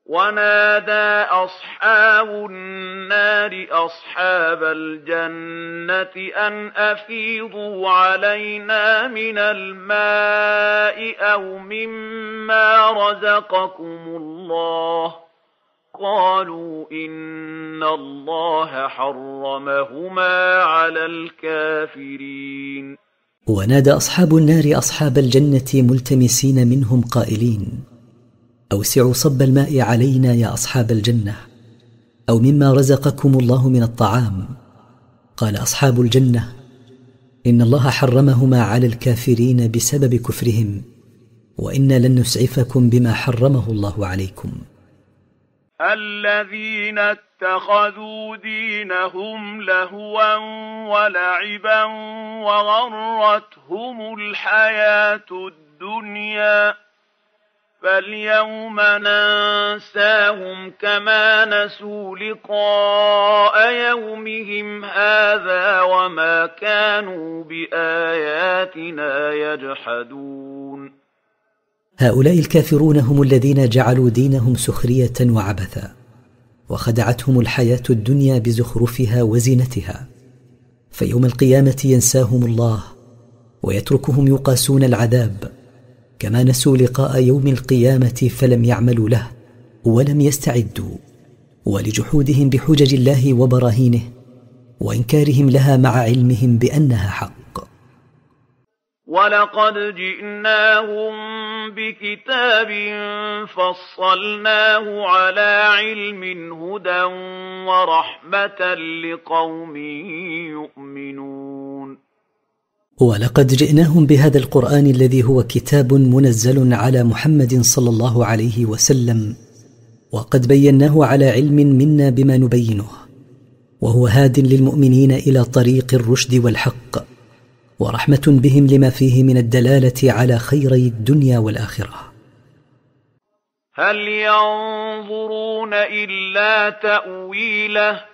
ونادى أصحاب النار أصحاب الجنة أن أفيضوا علينا من الماء أو مما رزقكم الله. قالوا إن الله حرمهما على الكافرين. ونادى أصحاب النار أصحاب الجنة ملتمسين منهم قائلين أوسعوا صب الماء علينا يا أصحاب الجنة أو مما رزقكم الله من الطعام. قال أصحاب الجنة إن الله حرمهما على الكافرين بسبب كفرهم وإنا لن نسعفكم بما حرمه الله عليكم. الذين اتخذوا دينهم لهوا ولعبا وغرتهم الحياة الدنيا فاليوم ننساهم كما نسوا لقاء يومهم هذا وما كانوا بآياتنا يجحدون. هؤلاء الكافرون هم الذين جعلوا دينهم سخرية وعبثا وخدعتهم الحياة الدنيا بزخرفها وزينتها. فيوم القيامة ينساهم الله ويتركهم يقاسون العذاب. كما نسوا لقاء يوم القيامة فلم يعملوا له ولم يستعدوا. ولجحودهم بحجج الله وبراهينه وإنكارهم لها مع علمهم بأنها حق. ولقد جئناهم بكتاب فصلناه على علم هدى ورحمه لقوم يؤمنون ولقد جئناهم بهذا القرآن الذي هو كتاب منزل على محمد صلى الله عليه وسلم وقد بيناه على علم منا بما نبينه وهو هاد للمؤمنين إلى طريق الرشد والحق. ورحمة بهم لما فيه من الدلالة على خيري الدنيا والآخرة. هل ينظرون إلا تأويله؟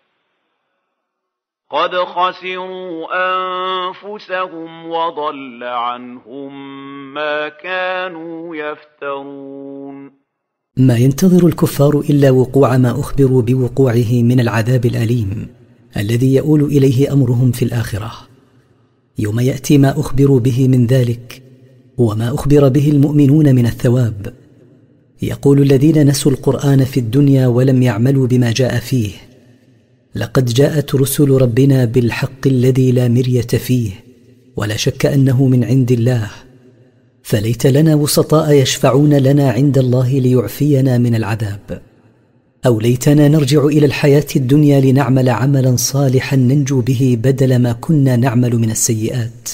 قد خسروا أنفسهم وضل عنهم ما كانوا يفترون ما ينتظر الكفار إلا وقوع ما أخبروا بوقوعه من العذاب الأليم الذي يؤول إليه أمرهم في الآخرة. يوم يأتي ما أخبروا به من ذلك وما أخبر به المؤمنون من الثواب. يقول الذين نسوا القرآن في الدنيا ولم يعملوا بما جاء فيه. لقد جاءت رسل ربنا بالحق الذي لا مرية فيه ولا شك أنه من عند الله. فليت لنا وسطاء يشفعون لنا عند الله ليعفينا من العذاب. أو ليتنا نرجع إلى الحياة الدنيا لنعمل عملا صالحا ننجو به بدل ما كنا نعمل من السيئات.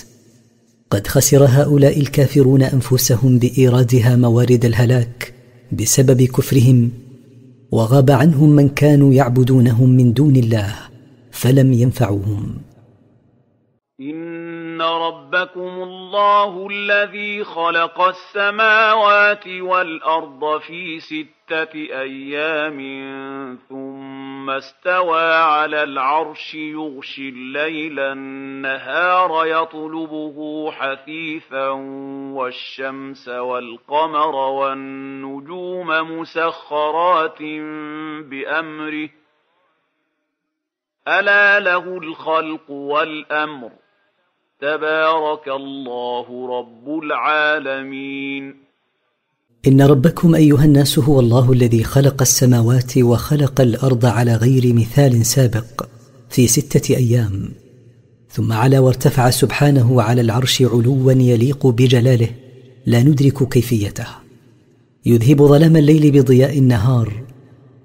قد خسر هؤلاء الكافرون أنفسهم بإيرادها موارد الهلاك بسبب كفرهم وغاب عنهم من كانوا يعبدونهم من دون الله فلم ينفعوهم. إن ربكم الله الذي خلق السماوات والأرض في ستة أيام ثم استوى على العرش يغشي الليل النهار يطلبه حثيثا والشمس والقمر والنجوم مسخرات بأمره. ألا له الخلق والأمر. تبارك الله رب العالمين. إن ربكم أيها الناس هو الله الذي خلق السماوات وخلق الأرض على غير مثال سابق في ستة أيام. ثم علا وارتفع سبحانه على العرش علوا يليق بجلاله. لا ندرك كيفيته. يذهب ظلام الليل بضياء النهار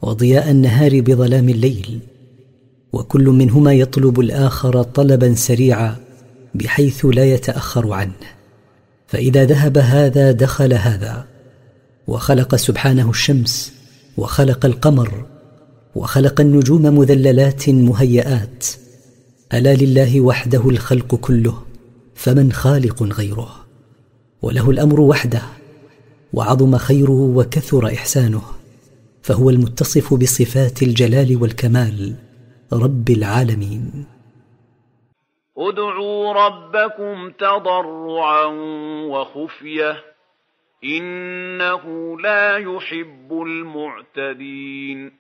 وضياء النهار بظلام الليل. وكل منهما يطلب الآخر طلبا سريعا بحيث لا يتأخر عنه. فإذا ذهب هذا دخل هذا. وخلق سبحانه الشمس وخلق القمر وخلق النجوم مذللات مهيئات. ألا لله وحده الخلق كله فمن خالق غيره؟ وله الأمر وحده وعظم خيره وكثر إحسانه فهو المتصف بصفات الجلال والكمال. رب العالمين. ادعوا ربكم تضرعا وخفية. إنه لا يحب المعتدين.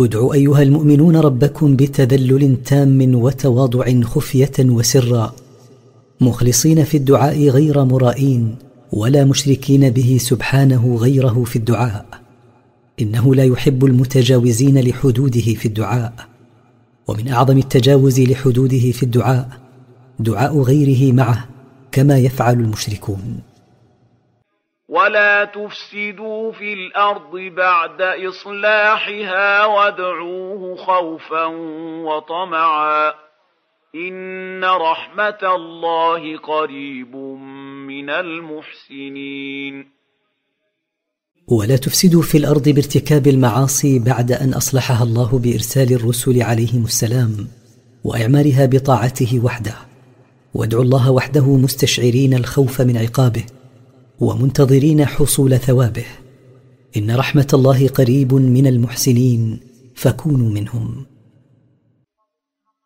ادعوا أيها المؤمنون ربكم بتذلل تام وتواضع خفية وسرا مخلصين في الدعاء غير مرائين ولا مشركين به سبحانه غيره في الدعاء. إنه لا يحب المتجاوزين لحدوده في الدعاء. ومن أعظم التجاوز لحدوده في الدعاء دعاء غيره معه كما يفعل المشركون. ولا تفسدوا في الأرض بعد اصلاحها وادعوه خوفا وطمعا ان رحمه الله قريب من المحسنين ولا تفسدوا في الأرض بارتكاب المعاصي بعد ان اصلحها الله بارسال الرسل عليهم السلام واعمارها بطاعته وحده وادعوا الله وحده مستشعرين الخوف من عقابه ومنتظرين حصول ثوابه. إن رحمة الله قريب من المحسنين فكونوا منهم.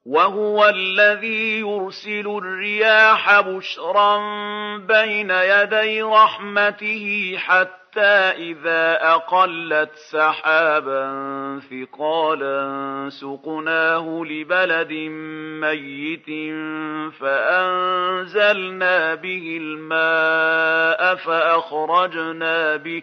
وهو الذي يرسل الرياح بشرا بين يدي رحمته حتى حتى إذا أقلت سحابا ثقالا سقناه لبلد ميت فأنزلنا به الماء فأخرجنا به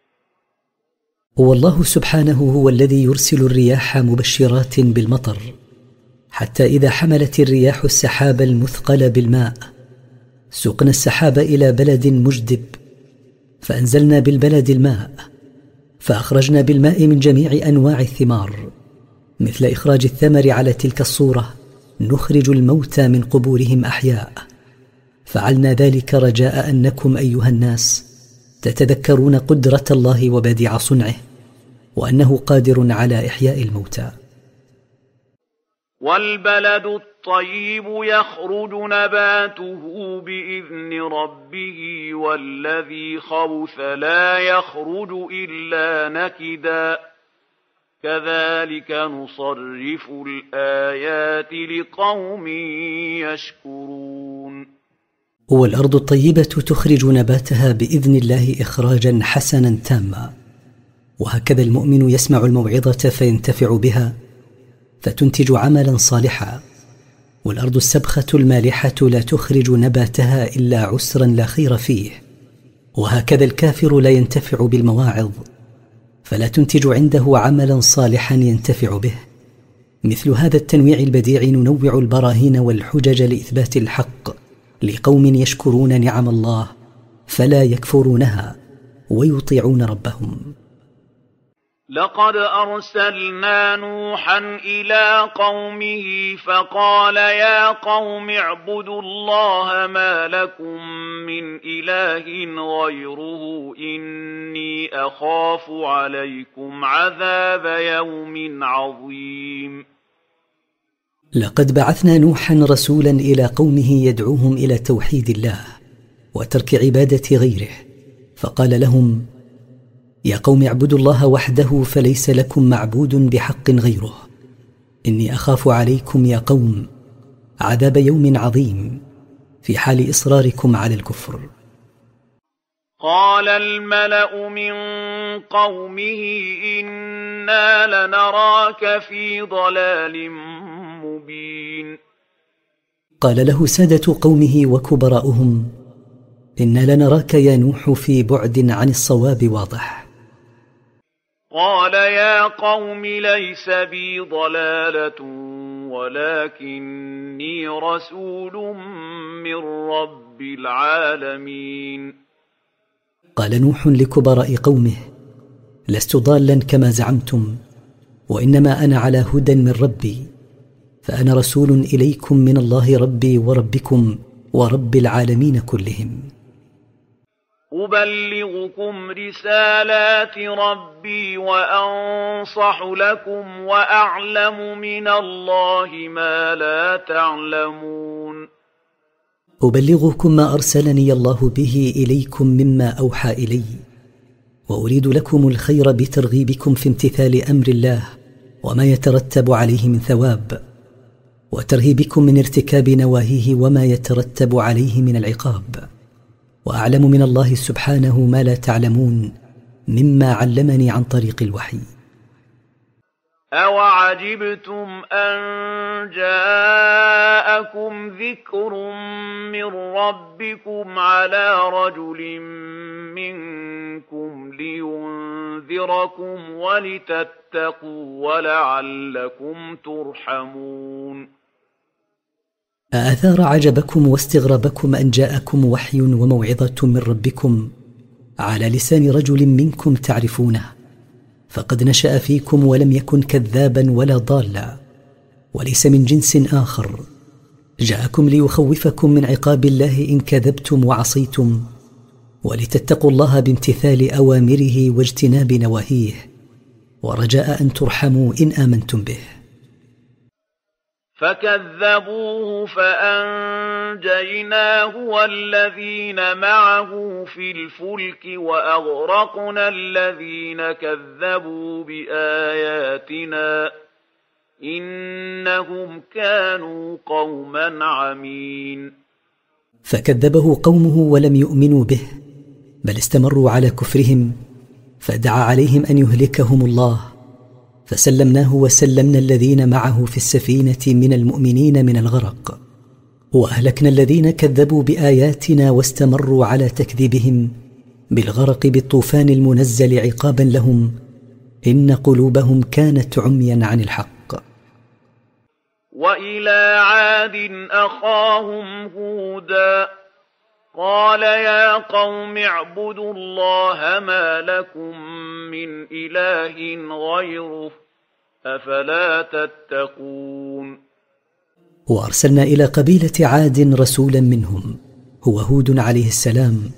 والله سبحانه هو الذي يرسل الرياح مبشرات بالمطر حتى إذا حملت الرياح السحاب المثقل بالماء سقنا السحاب إلى بلد مجدب فأنزلنا بالبلد الماء فأخرجنا بالماء من جميع أنواع الثمار مثل إخراج الثمر على تلك الصورة نخرج الموتى من قبورهم أحياء فعلنا ذلك رجاء أنكم أيها الناس. تتذكرون قدرة الله وبديع صنعه وأنه قادر على إحياء الموتى. والبلد الطيب يخرج نباته بإذن ربه والذي خبث لا يخرج إلا نكدا. كذلك نصرف الآيات لقوم يشكرون. والأرض الطيبة تخرج نباتها بإذن الله اخراجا حسنا تاما. وهكذا المؤمن يسمع الموعظة فينتفع بها فتنتج عملا صالحا. والأرض السبخة المالحة لا تخرج نباتها إلا عسرا لا خير فيه. وهكذا الكافر لا ينتفع بالمواعظ فلا تنتج عنده عملا صالحا ينتفع به. مثل هذا التنويع البديع ننوع البراهين والحجج لإثبات الحق. لقوم يشكرون نعم الله فلا يكفرونها ويطيعون ربهم. لقد أرسلنا نوحا إلى قومه فقال يا قوم اعبدوا الله ما لكم من إله غيره إني أخاف عليكم عذاب يوم عظيم. لقد بعثنا نوحا رسولا إلى قومه يدعوهم إلى توحيد الله وترك عبادة غيره فقال لهم يا قوم اعبدوا الله وحده فليس لكم معبود بحق غيره. إني أخاف عليكم يا قوم عذاب يوم عظيم في حال إصراركم على الكفر. قال الملا من قومه أنا لنراك في ضلال مبين قال له ساده قومه وكبراؤهم أنا لنراك يا نوح في بعد عن الصواب واضح. قال يا قوم ليس بي ضلاله ولكني رسول من رب العالمين. قال نوح لكبراء قومه لست ضالا كما زعمتم وإنما أنا على هدى من ربي فأنا رسول إليكم من الله ربي وربكم ورب العالمين كلهم. أبلغكم رسالات ربي وأنصح لكم وأعلم من الله ما لا تعلمون. أبلغكم ما أرسلني الله به إليكم مما أوحى إلي وأريد لكم الخير بترغيبكم في امتثال أمر الله وما يترتب عليه من ثواب وترهيبكم من ارتكاب نواهيه وما يترتب عليه من العقاب. وأعلم من الله سبحانه ما لا تعلمون مما علمني عن طريق الوحي. اوعجبتم ان جاءكم ذكر من ربكم على رجل منكم لينذركم ولتتقوا ولعلكم ترحمون اثار عجبكم واستغربكم ان جاءكم وحي وموعظه من ربكم على لسان رجل منكم تعرفونه فقد نشأ فيكم ولم يكن كذابا ولا ضالا وليس من جنس آخر. جاءكم ليخوفكم من عقاب الله إن كذبتم وعصيتم ولتتقوا الله بامتثال أوامره واجتناب نواهيه. ورجاء أن ترحموا إن آمنتم به. فكذبوه فانجيناه والذين معه في الفلك واغرقنا الذين كذبوا باياتنا انهم كانوا قوما عمين فكذبه قومه ولم يؤمنوا به بل استمروا على كفرهم فدعا عليهم ان يهلكهم الله فسلمناه وسلمنا الذين معه في السفينة من المؤمنين من الغرق. وأهلكنا الذين كذبوا بآياتنا واستمروا على تكذيبهم بالغرق بالطوفان المنزل عقابا لهم إن قلوبهم كانت عميا عن الحق. وإلى عاد أخاهم هودا قال يا قوم اعبدوا الله ما لكم من إله غيره أفلا تتقون؟ وأرسلنا إلى قبيلة عاد رسولا منهم هو هود عليه السلام.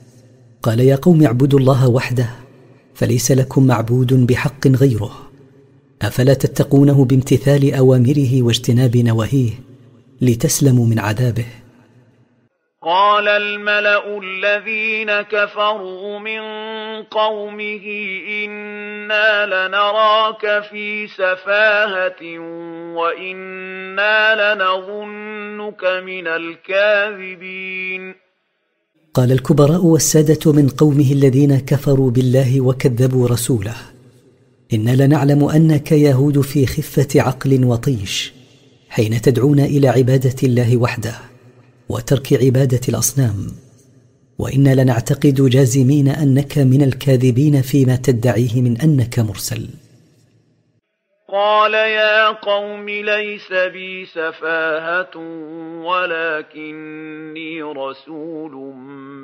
قال يا قوم اعبدوا الله وحده فليس لكم معبود بحق غيره. أفلا تتقونه بامتثال أوامره واجتناب نواهيه لتسلموا من عذابه؟ قال الملأ الذين كفروا من قومه أنا لنراك في سفاهه وأنا لنظنك من الكاذبين قال الكبراء والسادة من قومه الذين كفروا بالله وكذبوا رسوله إنا لنعلم أنك يهود في خفة عقل وطيش حين تدعون إلى عبادة الله وحده. وترك عبادة الأصنام. وإنا لنعتقد جازمين أنك من الكاذبين فيما تدعيه من أنك مرسل. قال يا قوم ليس بي سفاهة ولكني رسول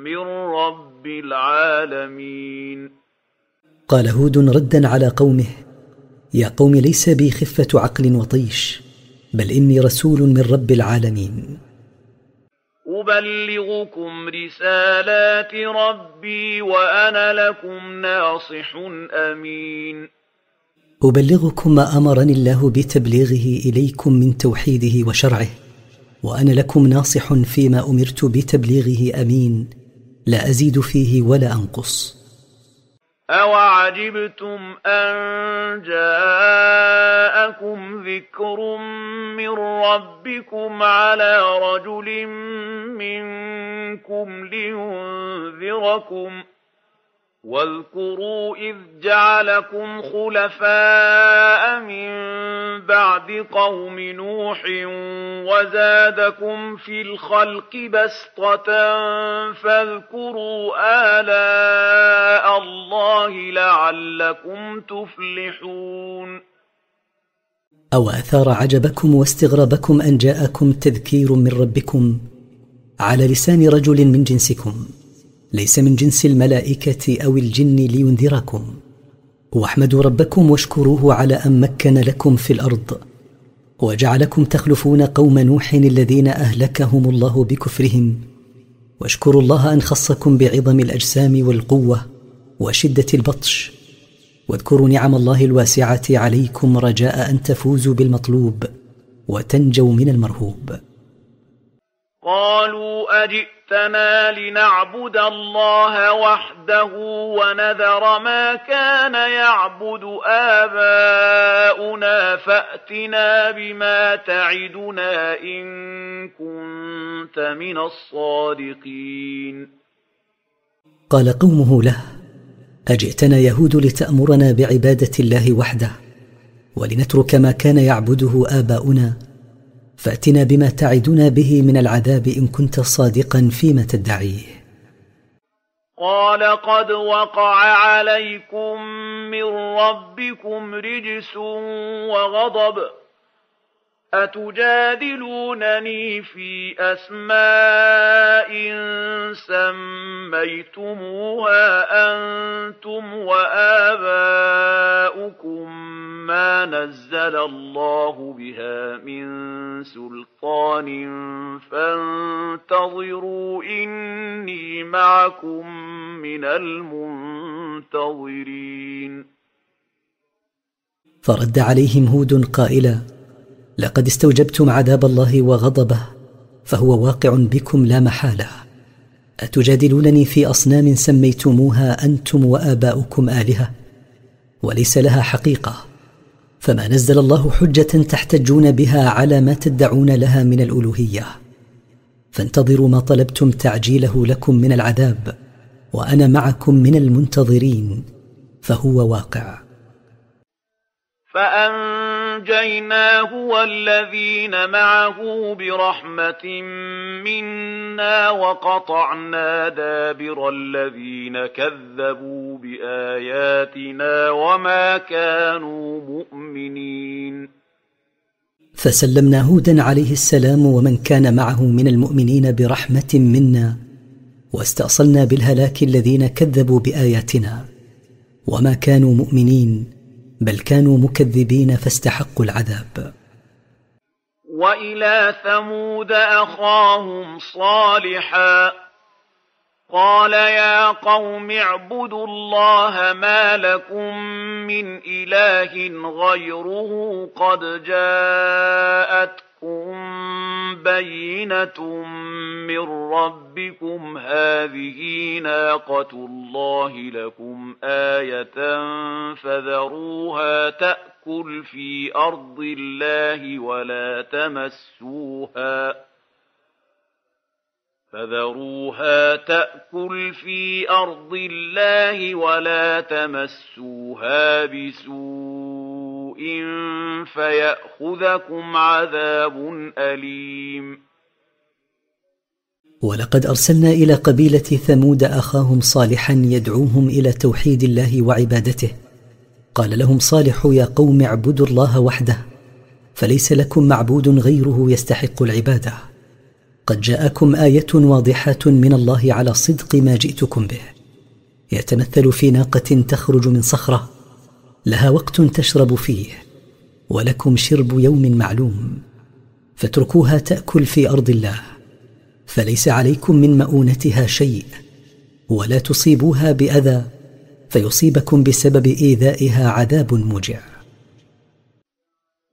من رب العالمين. قال هود ردا على قومه يا قوم ليس بي خفة عقل وطيش بل إني رسول من رب العالمين. أبلغكم رسالات ربي وأنا لكم ناصح أمين. أبلغكم ما أمرني الله بتبليغه إليكم من توحيده وشرعه وأنا لكم ناصح فيما أمرت بتبليغه أمين. لا أزيد فيه ولا أنقص. أوعجبتم أن جاءكم ذكر من ربكم على رجل منكم لينذركم واذكروا إذ جعلكم خلفاء من بعد قوم نوح وزادكم في الخلق بسطة فاذكروا آلاء الله لعلكم تفلحون. أو أثار عجبكم واستغربكم أن جاءكم تذكير من ربكم على لسان رجل من جنسكم. ليس من جنس الملائكة أو الجن لينذركم. واحمدوا ربكم واشكروه على أن مكن لكم في الأرض. وجعلكم تخلفون قوم نوح الذين أهلكهم الله بكفرهم. واشكروا الله أن خصكم بعظم الأجسام والقوة وشدة البطش. واذكروا نعم الله الواسعة عليكم رجاء أن تفوزوا بالمطلوب وتنجوا من المرهوب. قالوا أجئتنا لنعبد الله وحده ونذر ما كان يعبد آباؤنا فأتنا بما تعدنا إن كنت من الصادقين قال قومه له أجئتنا يهود لتأمرنا بعبادة الله وحده ولنترك ما كان يعبده آباؤنا فأتنا بما تعدنا به من العذاب إن كنت صادقا فيما تدعيه قال قد وقع عليكم من ربكم رجس وغضب. أتجادلونني في أسماء سميتموها أنتم وآباؤكم ما نزل الله بها من سلطان فانتظروا إني معكم من المنتظرين فرد عليهم هود قائلا لقد استوجبتم عذاب الله وغضبه فهو واقع بكم لا محالة. أتجادلونني في أصنام سميتموها أنتم وآباؤكم آلهة؟ وليس لها حقيقة. فما نزل الله حجة تحتجون بها على ما تدعون لها من الألوهية. فانتظروا ما طلبتم تعجيله لكم من العذاب وأنا معكم من المنتظرين فهو واقع. فأنجيناه والذين معه برحمة منا وقطعنا دابر الذين كذبوا بآياتنا وما كانوا مؤمنين. فسلمنا هودا عليه السلام ومن كان معه من المؤمنين برحمة منا واستأصلنا بالهلاك الذين كذبوا بآياتنا وما كانوا مؤمنين بل كانوا مكذبين فاستحقوا العذاب. وإلى ثمود أخاهم صالحا قال يا قوم اعبدوا الله ما لكم من إله غيره قد جاءت جاءتكم بينة من ربكم هذه ناقة الله لكم آية فذروها تأكل في أرض الله ولا تمسوها فذروها تأكل في أرض الله ولا تمسوها بسوء فيأخذكم عذاب أليم. ولقد أرسلنا إلى قبيلة ثمود أخاهم صالحا يدعوهم إلى توحيد الله وعبادته. قال لهم صالح يا قوم اعبدوا الله وحده فليس لكم معبود غيره يستحق العبادة. قد جاءكم آية واضحة من الله على صدق ما جئتكم به. يتمثل في ناقة تخرج من صخرة لها وقت تشرب فيه ولكم شرب يوم معلوم فاتركوها تأكل في أرض الله فليس عليكم من مؤونتها شيء ولا تصيبوها بأذى فيصيبكم بسبب إيذائها عذاب موجع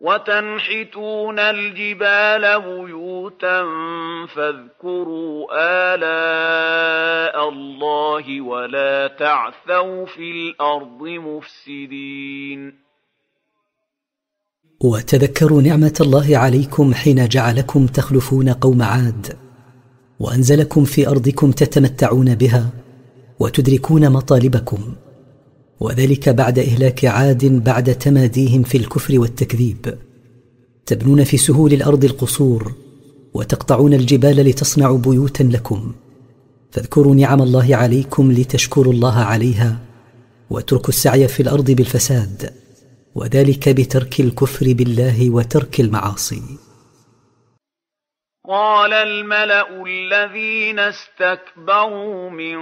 وتنحتون الجبال بيوتا فاذكروا آلاء الله ولا تعثوا في الأرض مفسدين. وتذكروا نعمة الله عليكم حين جعلكم تخلفون قوم عاد وأنزلكم في أرضكم تتمتعون بها وتدركون مطالبكم. وذلك بعد إهلاك عاد بعد تماديهم في الكفر والتكذيب. تبنون في سهول الأرض القصور وتقطعون الجبال لتصنعوا بيوتا لكم. فاذكروا نعم الله عليكم لتشكروا الله عليها واتركوا السعي في الأرض بالفساد وذلك بترك الكفر بالله وترك المعاصي. قال الملا الذين استكبروا من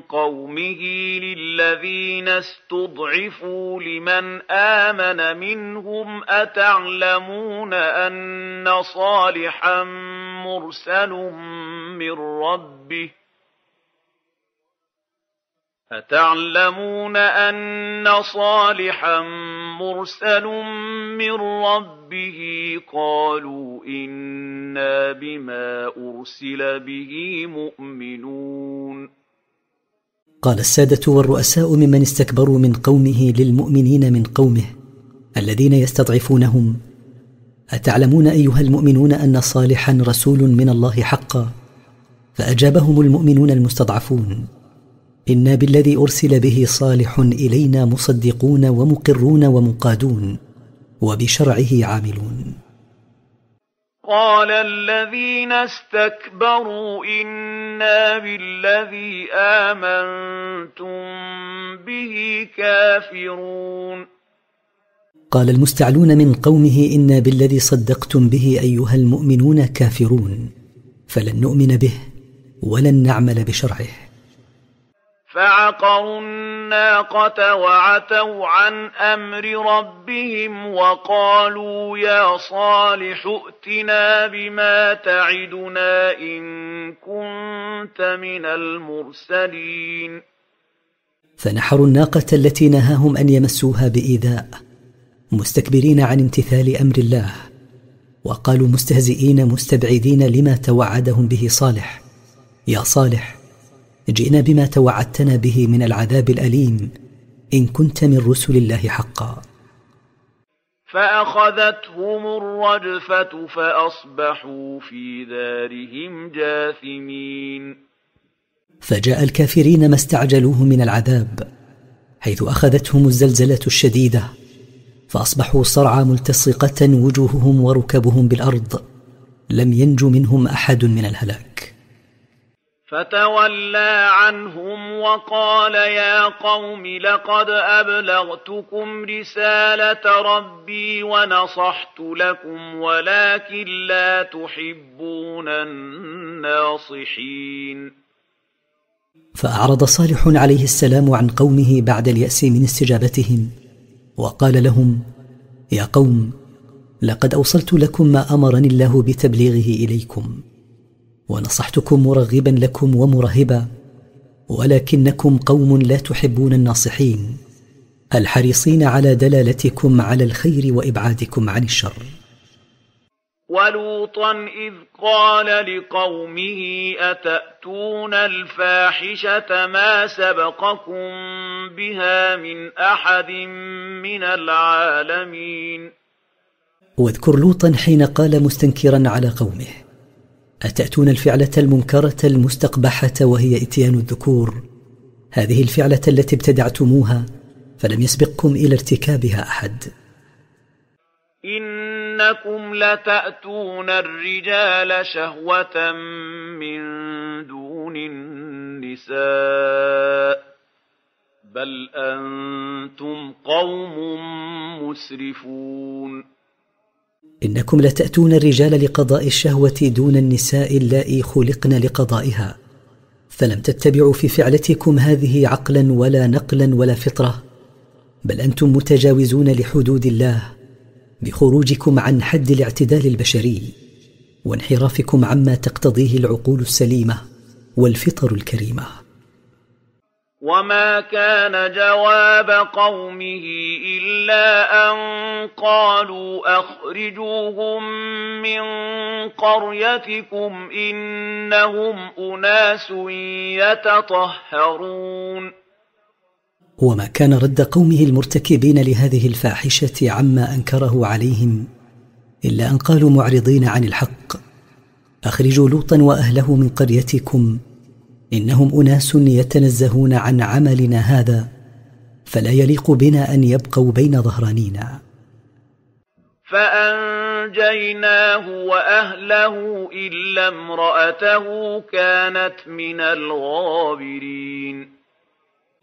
قومه للذين استضعفوا لمن امن منهم اتعلمون ان صالحا مرسل من ربه أتعلمون أن صالحا مرسل من ربه قالوا إنا بما أرسل به مؤمنون قال السادة والرؤساء ممن استكبروا من قومه للمؤمنين من قومه الذين يستضعفونهم. أتعلمون أيها المؤمنون أن صالحا رسول من الله حقا؟ فأجابهم المؤمنون المستضعفون. أنا بالذي ارسل به صالح الينا مصدقون ومقرون ومقادون وبشرعه عاملون قال الذين استكبروا أنا بالذي امنتم به كافرون قال المستعلون من قومه أنا بالذي صدقتم به ايها المؤمنون كافرون فلن نؤمن به ولن نعمل بشرعه فعقروا الناقة وعتوا عن أمر ربهم وقالوا يا صالح ائتنا بما تعدنا إن كنت من المرسلين. فنحروا الناقة التي نهاهم أن يمسوها بإيذاء مستكبرين عن امتثال أمر الله وقالوا مستهزئين مستبعدين لما توعدهم به صالح. يا صالح جئنا بما توعدتنا به من العذاب الأليم إن كنت من رسل الله حقا. فأخذتهم الرجفة فأصبحوا في دارهم جاثمين. فجاء الكافرين ما استعجلوه من العذاب حيث أخذتهم الزلزلة الشديدة فأصبحوا صرعى ملتصقة وجوههم وركبهم بالأرض لم ينج منهم أحد من الهلاك. فتولى عنهم وقال يا قوم لقد أبلغتكم رسالة ربي ونصحت لكم ولكن لا تحبون الناصحين. فأعرض صالح عليه السلام عن قومه بعد اليأس من استجابتهم وقال لهم يا قوم لقد أوصلت لكم ما أمرني الله بتبليغه إليكم. ونصحتكم مرغبا لكم ومرهبا ولكنكم قوم لا تحبون الناصحين الحريصين على دلالتكم على الخير وإبعادكم عن الشر. ولوطا إذ قال لقومه أتأتون الفاحشة ما سبقكم بها من أحد من العالمين؟ واذكر لوطا حين قال مستنكرا على قومه أتأتون الفعلة المنكرة المستقبحة وهي إتيان الذكور؟ هذه الفعلة التي ابتدعتموها فلم يسبقكم إلى ارتكابها أحد. إنكم لتأتون الرجال شهوة من دون النساء بل أنتم قوم مسرفون. إنكم لتأتون الرجال لقضاء الشهوة دون النساء اللائي خلقن لقضائها. فلم تتبعوا في فعلتكم هذه عقلا ولا نقلا ولا فطرة بل أنتم متجاوزون لحدود الله بخروجكم عن حد الاعتدال البشري وانحرافكم عما تقتضيه العقول السليمة والفطر الكريمة. وما كان جواب قومه الا ان قالوا اخرجوهم من قريتكم انهم اناس يتطهرون وما كان رد قومه المرتكبين لهذه الفاحشه عما انكره عليهم الا ان قالوا معرضين عن الحق. اخرجوا لوطا واهله من قريتكم إنهم أناس يتنزهون عن عملنا هذا فلا يليق بنا أن يبقوا بين ظهرانينا. فأنجيناه وأهله إلا امرأته كانت من الغابرين.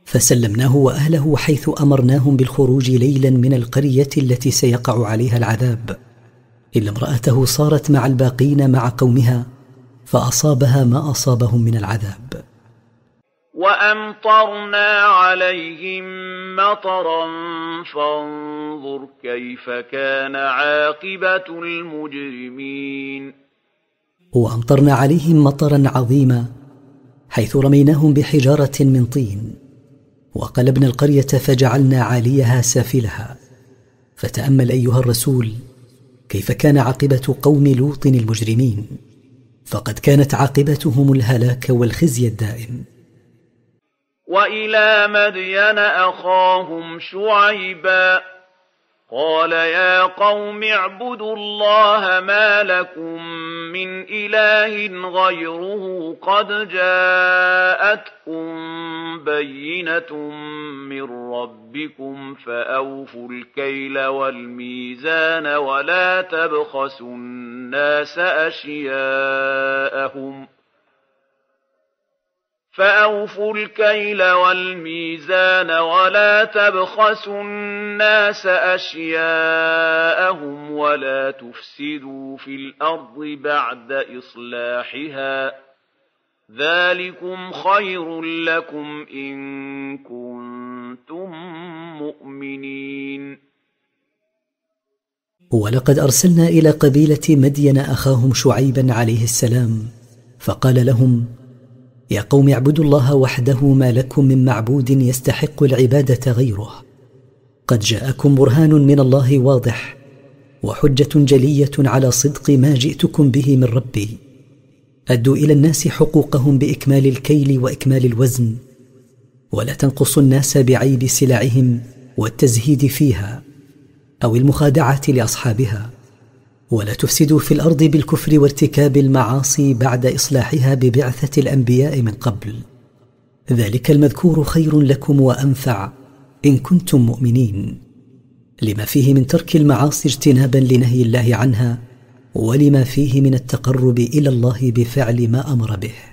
فسلمناه وأهله حيث أمرناهم بالخروج ليلا من القرية التي سيقع عليها العذاب. إلا امرأته صارت مع الباقين مع قومها فأصابها ما أصابهم من العذاب. وأمطرنا عليهم مطرا فانظر كيف كان عاقبة المجرمين. وأمطرنا عليهم مطرا عظيما حيث رميناهم بحجارة من طين وقلبنا القرية فجعلنا عاليها سافلها. فتأمل أيها الرسول كيف كان عاقبة قوم لوط المجرمين. فقد كانت عاقبتهم الهلاك والخزي الدائم. وإلى مدين أخاهم شعيبا قال يا قوم اعبدوا الله ما لكم من اله غيره قد جاءتكم بينه من ربكم فاوفوا الكيل والميزان ولا تبخسوا الناس اشياءهم فأوفوا الكيل والميزان ولا تبخسوا الناس أشياءهم ولا تفسدوا في الأرض بعد إصلاحها ذلكم خير لكم إن كنتم مؤمنين. ولقد أرسلنا إلى قبيلة مدين أخاهم شعيبا عليه السلام فقال لهم يا قوم اعبدوا الله وحده ما لكم من معبود يستحق العبادة غيره. قد جاءكم برهان من الله واضح وحجة جلية على صدق ما جئتكم به من ربي. أدوا إلى الناس حقوقهم بإكمال الكيل وإكمال الوزن. ولا تنقصوا الناس بعيب سلعهم والتزهيد فيها أو المخادعة لأصحابها. ولا تفسدوا في الأرض بالكفر وارتكاب المعاصي بعد إصلاحها ببعثة الأنبياء من قبل. ذلك المذكور خير لكم وأنفع إن كنتم مؤمنين. لما فيه من ترك المعاصي اجتنابا لنهي الله عنها ولما فيه من التقرب إلى الله بفعل ما أمر به.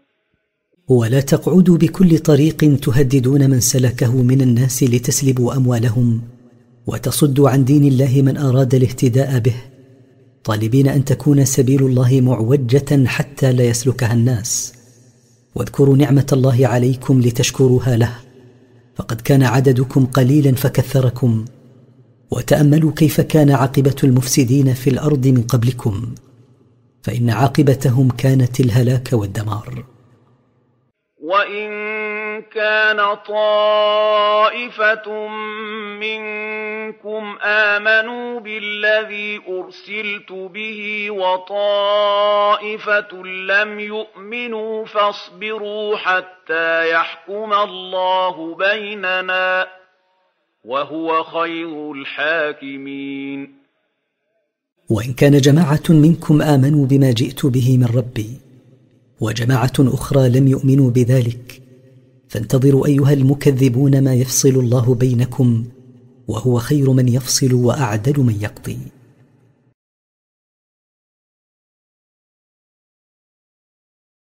ولا تقعدوا بكل طريق تهددون من سلكه من الناس لتسلبوا أموالهم وتصدوا عن دين الله من أراد الاهتداء به. طالبين أن تكون سبيل الله معوجة حتى لا يسلكها الناس. واذكروا نعمة الله عليكم لتشكروها له. فقد كان عددكم قليلا فكثركم. وتأملوا كيف كان عاقبة المفسدين في الأرض من قبلكم. فإن عاقبتهم كانت الهلاك والدمار. وإن كان طائفة منكم آمنوا بالذي أرسلت به وطائفة لم يؤمنوا فاصبروا حتى يحكم الله بيننا وهو خير الحاكمين. وإن كان جماعة منكم آمنوا بما جئت به من ربي وجماعة أخرى لم يؤمنوا بذلك. فانتظروا أيها المكذبون ما يفصل الله بينكم وهو خير من يفصل وأعدل من يقضي.